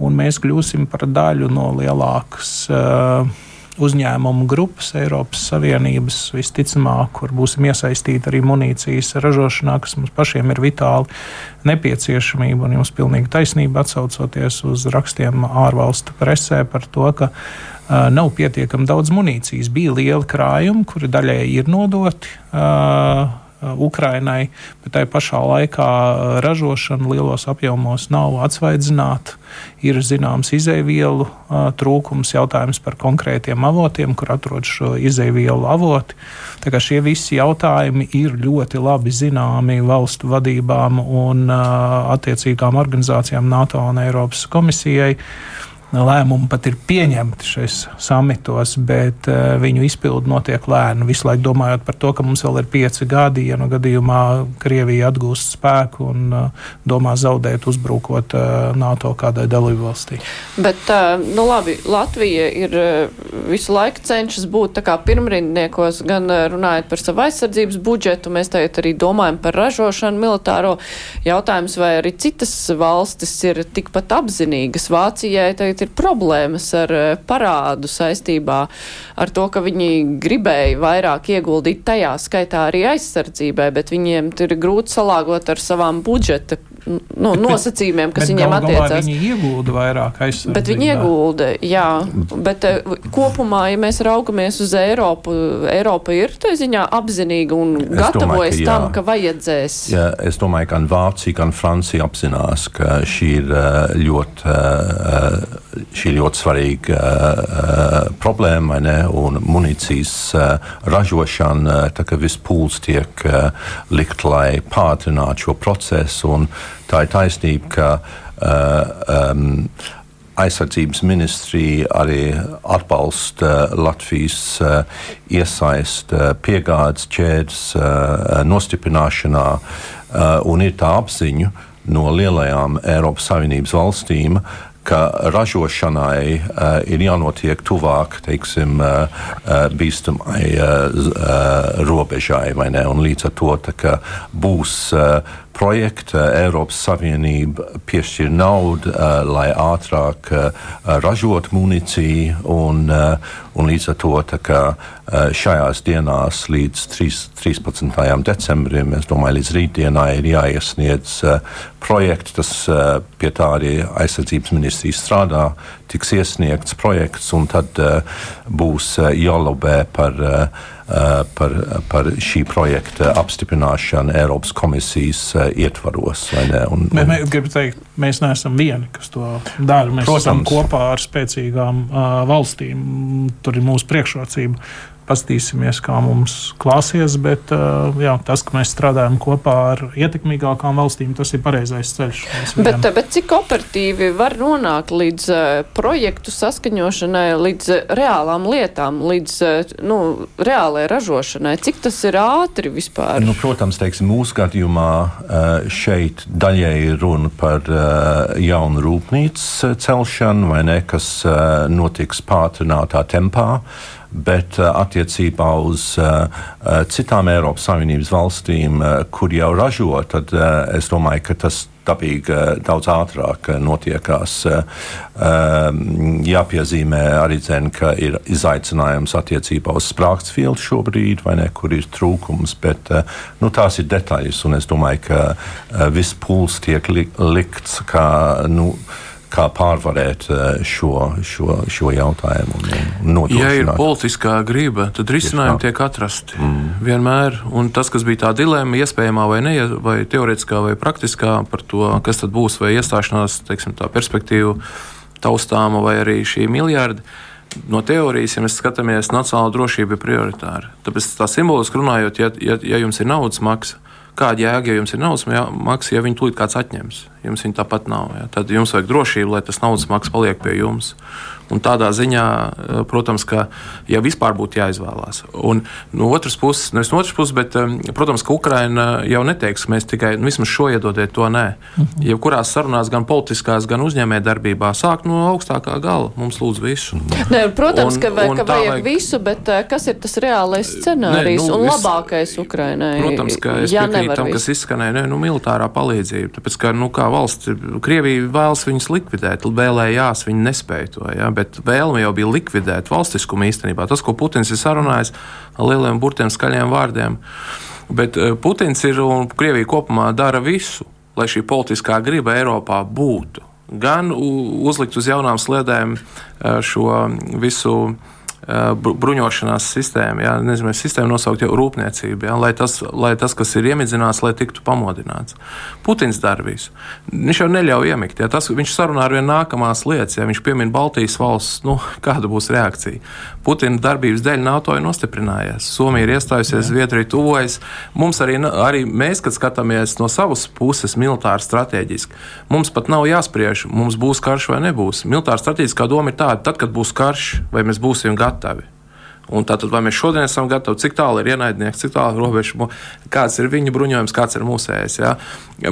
un mēs kļūsim par daļu no lielākas uh, uzņēmumu grupas Eiropas Savienības, visticamāk, kur būsim iesaistīti arī munīcijas ražošanā, kas mums pašiem ir vitāli nepieciešamība. Un jums pilnīgi taisnība atsaucoties uz rakstiem ārvalstu presē par to, ka uh, nav pietiekami daudz munīcijas. Bija lieli krājumi, kuri daļēji ir nodoti. Uh, Ukrainai, bet tai pašā laikā ražošana lielos apjomos nav atsvaidzināta. Ir zināms izēvielu uh, trūkums, jautājums par konkrētiem avotiem, kur atrodas šo izēvielu avoti. Tā kā šie visi jautājumi ir ļoti labi zināmi valstu vadībām un attiecīgām organizācijām NATO un Eiropas komisijai. Lēmumi pat ir pieņemti šajos samitos, bet uh, viņu izpildi notiek lēni. Visu laiku domājot par to, ka mums vēl ir pieci gadi, ja nu gadījumā Krievija atgūst spēku un uh, domā zaudēt, uzbrukot uh, NATO kādai dalību valstī. Bet, nu labi, Latvija ir visu laiku cenšas būt pirmrindniekos, gan runājot par savu aizsardzības budžetu, mēs tagad arī domājam par ražošanu militāro jautājums, vai arī citas valstis ir tikpat apzinīgas. Vācijai tagad ir problēmas ar uh, parādu saistībā ar to, ka viņi gribēja vairāk ieguldīt tajā skaitā arī aizsardzībai, bet viņiem ir grūti salāgot ar savām budžeta nu, nosacījumiem, kas Bet viņiem attiecās. Viņi iegulda vairāk aizsardzībā. Bet viņi iegulda, jā. Bet eh, kopumā, ja mēs raugamies uz Eiropu, Eiropa ir tā ziņā apzinīga un domāju, gatavojas ka jā. tam, ka vajadzēs. Ja, es domāju, ka gan Vācija, gan Francija apzinās, ka šī ir eh, ļoti, eh, šī ir ļoti svarīga problēma ne, un munīcijas ražošana, tā kā viss pūls tiek likt, lai pātrinātu šo procesu. un Tā ir taisnība, ka uh, um, aizsardzības ministrija arī atbalsta Latvijas uh, iesaist uh, piegādes ķēdes nostiprināšanā un ir tā apziņa no lielajām Eiropas Savienības valstīm, ka ražošanai uh, ir jānotiek tuvāk teiksim, uh, uh, bīstamai uh, uh, robežai. Un Līdz ar to tā būs uh, projekta Eiropas Savienība piešķir naudu, uh, lai ātrāk uh, ražotu munīciju. Un, uh, un līdz ar to kā, šajās dienās līdz 3, 13. decembrim, es domāju, līdz rītdienai ir jāiesniedz projekts. Tas pie tā arī aizsardzības ministrija strādā. Tiks iesniegts projekts, un tad uh, būs uh, jālobē par, uh, par, par šī projekta apstiprināšanu Eiropas komisijas ietvaros. Un, un, mēs gribam teikt, mēs neesam vieni, kas to dara. Mēs Protams. esam kopā ar spēcīgām valstīm. Tur ir mūsu priekšrocība. Pastīsimies, kā mums klāsies, bet uh, jā, tas, ka mēs strādājam kopā ar ietekmīgākām valstīm, tas ir pareizais ceļš. Bet, bet cik operatīvi var nonākt līdz uh, projektu saskaņošanai, līdz uh, reālām lietām, līdz uh, nu, reālajai ražošanai? Cik tas ir ātri vispār? Nu, protams, teiksim, mūsu gadījumā šeit daļēji ir runa par jaunu rūpnīcu celšanu, vai ne, kas notiks pātrinātā tempā. Bet attiecībā uz citām Eiropas Savienības valstīm, kur jau ražo, tad es domāju, ka tas dabīgi daudz ātrāk notiekās. Jāpiezīmē arī, dzen, ka ir izaicinājums attiecībā uz sprāgstvielu šobrīd, ne, kur ir trūkums, bet nu, tās ir detaļas, es domāju, ka viss pūls tiek likts kā. Nu, kā pārvarēt eh, šo, šo, šo jautājumu. Ja ir politiskā griba, tad risinājumi tiek atrasti mm. vienmēr. Un tas, kas bija tā dilemma, iespējamā vai ne, vai teorētiskā vai praktiskā par to, kas tad būs, vai iestāšanās teiksim, perspektīva taustāma vai arī šī miljardi. No teorijas, ja mēs skatāmies, nacionāla drošība ir prioritāra. Tāpēc tā simboliski runājot, ja, ja, ja jums ir naudas maksa, kāda jēga, ja jums ir naudas maksa, ja viņi tūlīt kāds atņems? Jums viņa tāpat nav. Ja? Tad jums vajag drošību, lai tas naudas maks paliek pie jums. Un tādā ziņā, eh, protams, ka ja vispār būtu jāizvēlās. Un no otras puses, nevis no otras puses, bet, protams, ka Ukraina jau neteiks, ka mēs tikai nu, vismaz šo iedodiet, to nē. Mhm. Jebkurās sarunās, gan politiskās, gan uzņēmē darbībā, sāk no augstākā gala. Mums lūdz visu. Ne, protams, un, ka, vai, ka vajag, vajag visu, bet eh, kas ir tas reālais scenārijs ne, nu, un labākais Ukrainai? Protams, ka es ja piekrītu tam, kas izskanēja, ne, nu, militārā palīdzība. Tāpēc, ka, nu, kā valsts, Krievija vēlas viņus likvidēt, vēlējās, viņi nespēja to. Ja? bet vēlme jau bija likvidēt valstiskumu īstenībā. Tas, ko Putins ir sarunājis ar lieliem burtiem, skaļiem vārdiem. Bet eh, Putins ir un Krievija kopumā dara visu, lai šī politiskā griba Eiropā būtu. Gan uzlikt uz jaunām sliedēm eh, šo visu bruņošanās sistēma, jā, nezinu, sistēma nosaukt jau rūpniecību, jā, lai, tas, lai tas, kas ir iemidzināts, lai tiktu pamodināts. Putins dara visu. Viņš jau neļauj iemigt. Jā, tas, viņš sarunā ar vien nākamās lietas, ja viņš piemin Baltijas valsts, nu, kāda būs reakcija. Putina darbības dēļ NATO ir nostiprinājies. Somija ir iestājusies, Zviedrija tuvojas. Mums arī, arī mēs, kad skatāmies no savas puses militāri strateģiski, mums pat nav jāspriež, mums būs karš vai nebūs. Militāra strateģiskā doma ir tāda, tad, kad būs karš, vai mēs būsim gatavi gatavi. Un tātad, vai mēs šodien esam gatavi, cik tālu ir ienaidnieks, cik tālu ir robeža, kāds ir viņa bruņojums, kāds ir mūsējais. Ja?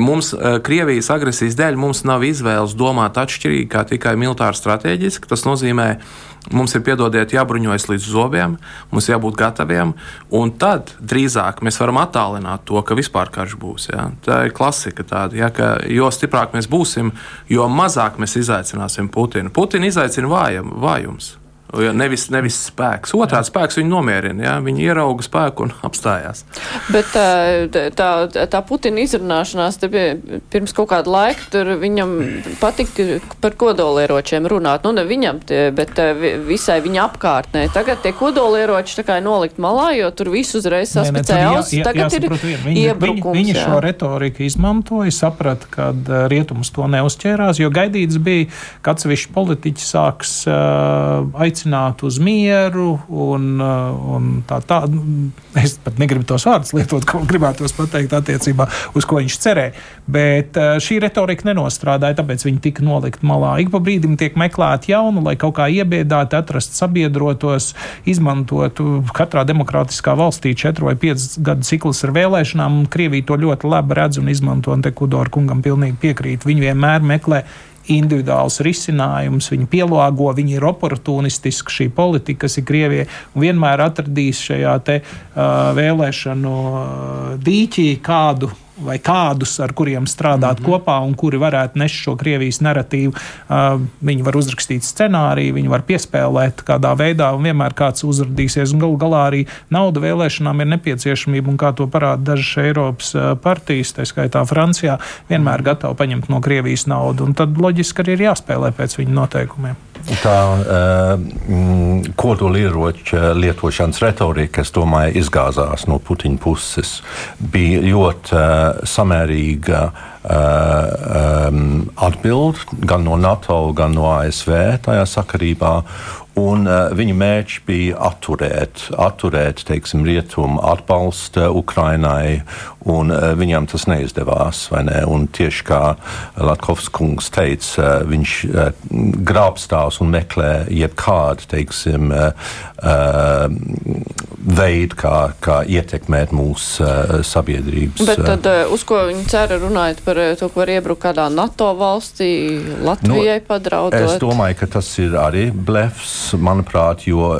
Mums, Krievijas agresijas dēļ, mums nav izvēles domāt atšķirīgi, kā tikai militāri strateģiski. Tas nozīmē, mums ir piedodiet, jābruņojas līdz zobiem, mums jābūt gataviem, un tad drīzāk mēs varam attālināt to, ka vispār karš būs. Ja? Tā ir klasika tāda, ja? ka jo stiprāk mēs būsim, jo mazāk mēs izaicināsim Putinu. Putinu izaicina vājums. Ja nevis, nevis spēks. Otrā spēks viņu nomierina. Ja? Viņi ierauga spēku un apstājās. Bet tā, tā, tā Putina izrunāšanās bija pirms kaut kāda laika. Tur viņam patika par kodolieročiem runāt. Nu, ne viņam, tie, bet visai viņa apkārtnē. Tagad tie kodolieroči tā kā nolikt malā, jo tur viss uzreiz saspicēja ausis. Tagad jāsaprot, ir viņi, iebrukums. Viņi, viņi šo retoriku izmantoja, saprata, ka rietums to neuzķērās, jo gaidīts bija, ka atsevišķi politiķi sāks uh, aicināt aicināt uz mieru un, uh, un tā tā. Es pat negribu tos vārdus lietot, ko gribētos pateikt attiecībā uz ko viņš cerēja. Bet uh, šī retorika nenostrādāja, tāpēc viņi tika nolikt malā. Ik pa brīdim tiek meklēti jaunu, lai kaut kā iebiedātu, atrast sabiedrotos, izmantotu katrā demokrātiskā valstī četru vai piecu gadu ciklus ar vēlēšanām. Krievija to ļoti labi redz un izmanto, un te Kudora kungam pilnīgi piekrīt. Viņi vienmēr meklē individuāls risinājums, viņi pielāgo, viņi ir oportunistiski šī politika, kas ir Krievijai, vienmēr atradīs šajā te uh, vēlēšanu dīķī kādu vai kādus, ar kuriem strādāt mm -hmm. kopā un kuri varētu nest šo Krievijas narratīvu. Uh, viņi var uzrakstīt scenāriju, viņi var piespēlēt kādā veidā, un vienmēr kāds uzrādīsies. Galu galā arī nauda vēlēšanām ir nepieciešamība, un kā to parāda dažas Eiropas partijas, tā skaitā Francijā, vienmēr gatavi paņemt no Krievijas naudu, un tad loģiski arī ir jāspēlē pēc viņu noteikumiem. Tā uh, kodolieroča lietošanas retorika, es domāju, izgāzās no Putina puses. Bija ļoti uh, samērīga uh, um, atbilde gan no NATO, gan no ASV tajā sakarībā. Un, uh, viņa mērķis bija atturēt, atturēt teiksim, rietumu atbalstu Ukrainai, un uh, viņam tas neizdevās. Ne? Un tieši kā Latkovs kungs teica, uh, viņš uh, grābstās un meklē jebkādu teiksim, uh, uh, veidu, kā, kā ietekmēt mūsu uh, sabiedrības. Bet tad, uh, uz ko viņi cer runājot par to, ko var iebrukt kādā NATO valstī, Latvijai nu, padraudot? Es domāju, ka tas ir arī blefs manuprāt, jo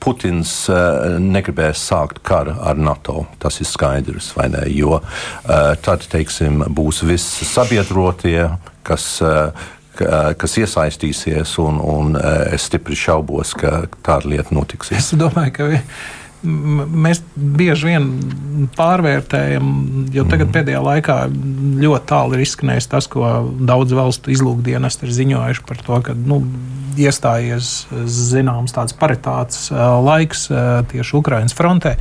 Putins uh, negribēs sākt karu ar NATO. Tas ir skaidrs, vai ne? Jo uh, tad, teiksim, būs visi sabiedrotie, kas. Uh, kas iesaistīsies, un, un es stipri šaubos, ka tāda lieta notiks. Es domāju, ka mēs bieži vien pārvērtējam, jo tagad mm. pēdējā laikā ļoti tālu ir izskanējis tas, ko daudz valstu izlūkdienesti ir ziņojuši par to, ka nu, iestājies zināms tāds paritāts laiks tieši Ukraiņas frontē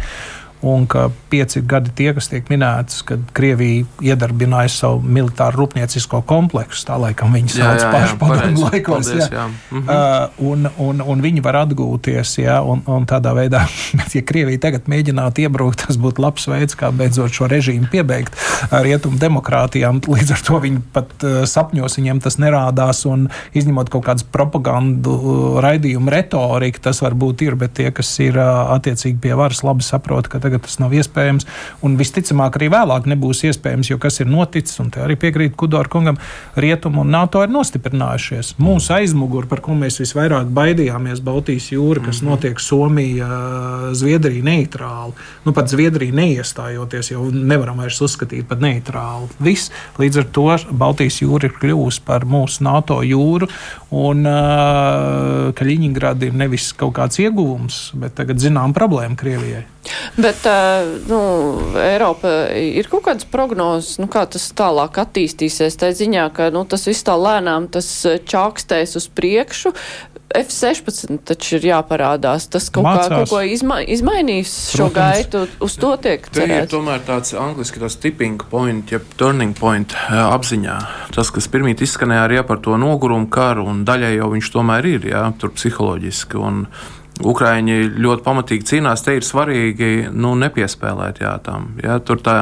un ka pieci gadi tie, kas tiek minētas, kad Krievija iedarbināja savu militāru rūpniecisko kompleksu, tā laikam viņi sauc pašu padomu laikos. Paldies, jā. Jā. Mhm. Uh, un, un, un viņi var atgūties, jā, un, un tādā veidā, bet ja Krievija tagad mēģinātu iebrukt, tas būtu labs veids, kā beidzot šo režīmu piebeigt rietumu demokrātijām. Līdz ar to viņi pat uh, sapņos viņiem tas nerādās, un izņemot kaut kādas propagandu uh, raidījumu retoriku, tas varbūt ir, bet tie, kas ir uh, attiecīgi pie varas, labi saprot, ka tagad tas nav iespējams. Un visticamāk, arī vēlāk nebūs iespējams, jo kas ir noticis, un te arī piekrīt Kudora kungam, Rietumu un NATO ir nostiprinājušies. Mūsu aizmugurē, par ko mēs visvairāk baidījāmies, Baltijas jūra, kas mhm. notiek Somija, Zviedrija neitrāli. Nu, pat Zviedrija neiestājoties, jau nevaram vairs uzskatīt par neitrālu. Viss līdz ar to Baltijas jūra ir kļuvusi par mūsu NATO jūru, un uh, Kaļiņģerāda ir nevis kaut kāds ieguvums, bet tagad zinām problēma Krievijai. Bet nu, Eiropa ir kaut kādas prognozes, nu, kā tas tālāk attīstīsies. Tā ziņā, ka nu, tas viss tā lēnām tas čākstēs uz priekšu. F-16 taču ir jāparādās. Tas kaut Mācās. kā kaut ko izma izmainīs šo Protams. gaitu. Uz to tiek cerēts. Te ir tomēr tāds angliski tas tipping point, jeb turning point apziņā. Tas, kas pirmīt izskanēja arī par to nogurumu karu, un daļai jau viņš tomēr ir, jā, tur psiholoģiski. Un, Ukraiņi ļoti pamatīgi cīnās. Te ir svarīgi nu, nepiespēlēt jā, tam. Jā, tur tā,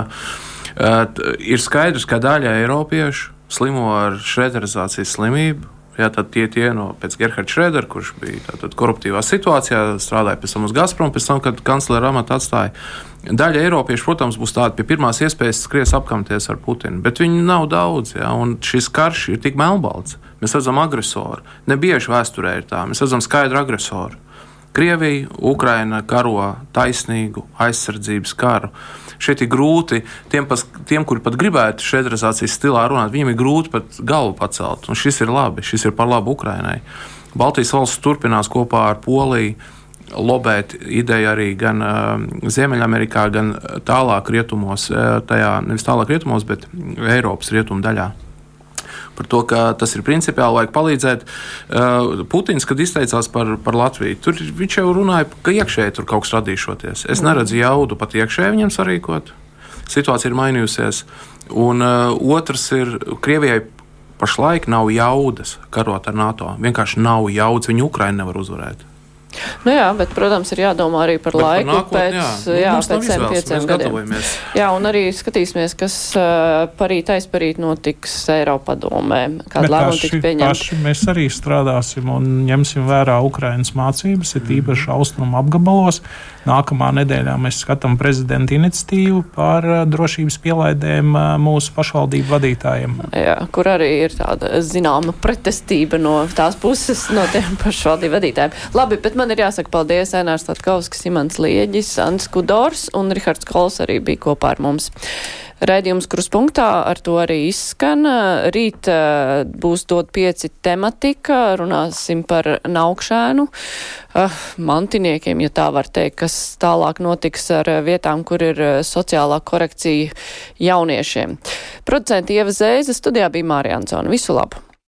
ir skaidrs, ka daļa eiropiešu slimo ar šrederizācijas slimību. Jā, tad tie tie no Gerhards Šrēdera, kurš bija tātad, koruptīvā situācijā, strādāja pēc tam uz Gazprom, pēc tam, kad kanclera amatu atstāja. Daļa eiropiešu, protams, būs tāda pie pirmās iespējas skries apkamties ar Putinu, bet viņi nav daudz, jā, un šis karš ir tik melnbalts. Mēs redzam agresoru. Nebieži vēsturē ir tā, mēs redzam skaidru agresoru. Krievija, Ukraina karo taisnīgu aizsardzības karu. Šeit ir grūti tiem, pas, tiem kuri pat gribētu šeit stilā runāt, viņiem ir grūti pat galvu pacelt. Un šis ir labi, šis ir par labu Ukrainai. Baltijas valsts turpinās kopā ar Poliju lobēt ideju arī gan uh, Ziemeļamerikā, gan tālāk rietumos, uh, tajā nevis tālāk rietumos, bet Eiropas rietumu daļā par to, ka tas ir principiāli, vajag palīdzēt. Uh, Putins, kad izteicās par, par Latviju, tur viņš jau runāja, ka iekšēji tur kaut kas radīšoties. Es neredzu jaudu pat iekšēji viņam sarīkot. Situācija ir mainījusies. Un uh, otrs ir Krievijai. Pašlaik nav jaudas karot ar NATO. Vienkārši nav jaudas. Viņu Ukraiņu nevar uzvarēt. Nu jā, bet, protams, ir jādomā arī par bet laiku par nākotni, pēc, jā. jā, nu, pēc 5 gadiem. Jā, un arī skatīsimies, kas uh, parīt aizparīt notiks Eiropadomē, kāda lēmuma tiks pieņemta. Mēs arī strādāsim un ņemsim vērā Ukrainas mācības, ir īpaši austrumu apgabalos. Nākamā nedēļā mēs skatām prezidenta iniciatīvu par uh, drošības pielaidēm uh, mūsu pašvaldību vadītājiem. Jā, kur arī ir tāda zināma pretestība no tās puses, no tiem pašvaldību vadītājiem. Labi, bet man ir jāsaka paldies Enārs Latkauskas, Imants Lieģis, Ants Kudors un Rihards Kols arī bija kopā ar mums. Raidījums kruspunktā ar to arī izskan. Rīt uh, būs dot pieci tematika, runāsim par naukšēnu, uh, mantiniekiem, ja tā var teikt, kas tālāk notiks ar vietām, kur ir sociālā korekcija jauniešiem. Producenti Ieva Zēza studijā bija Mārija Ansona. Visu labu!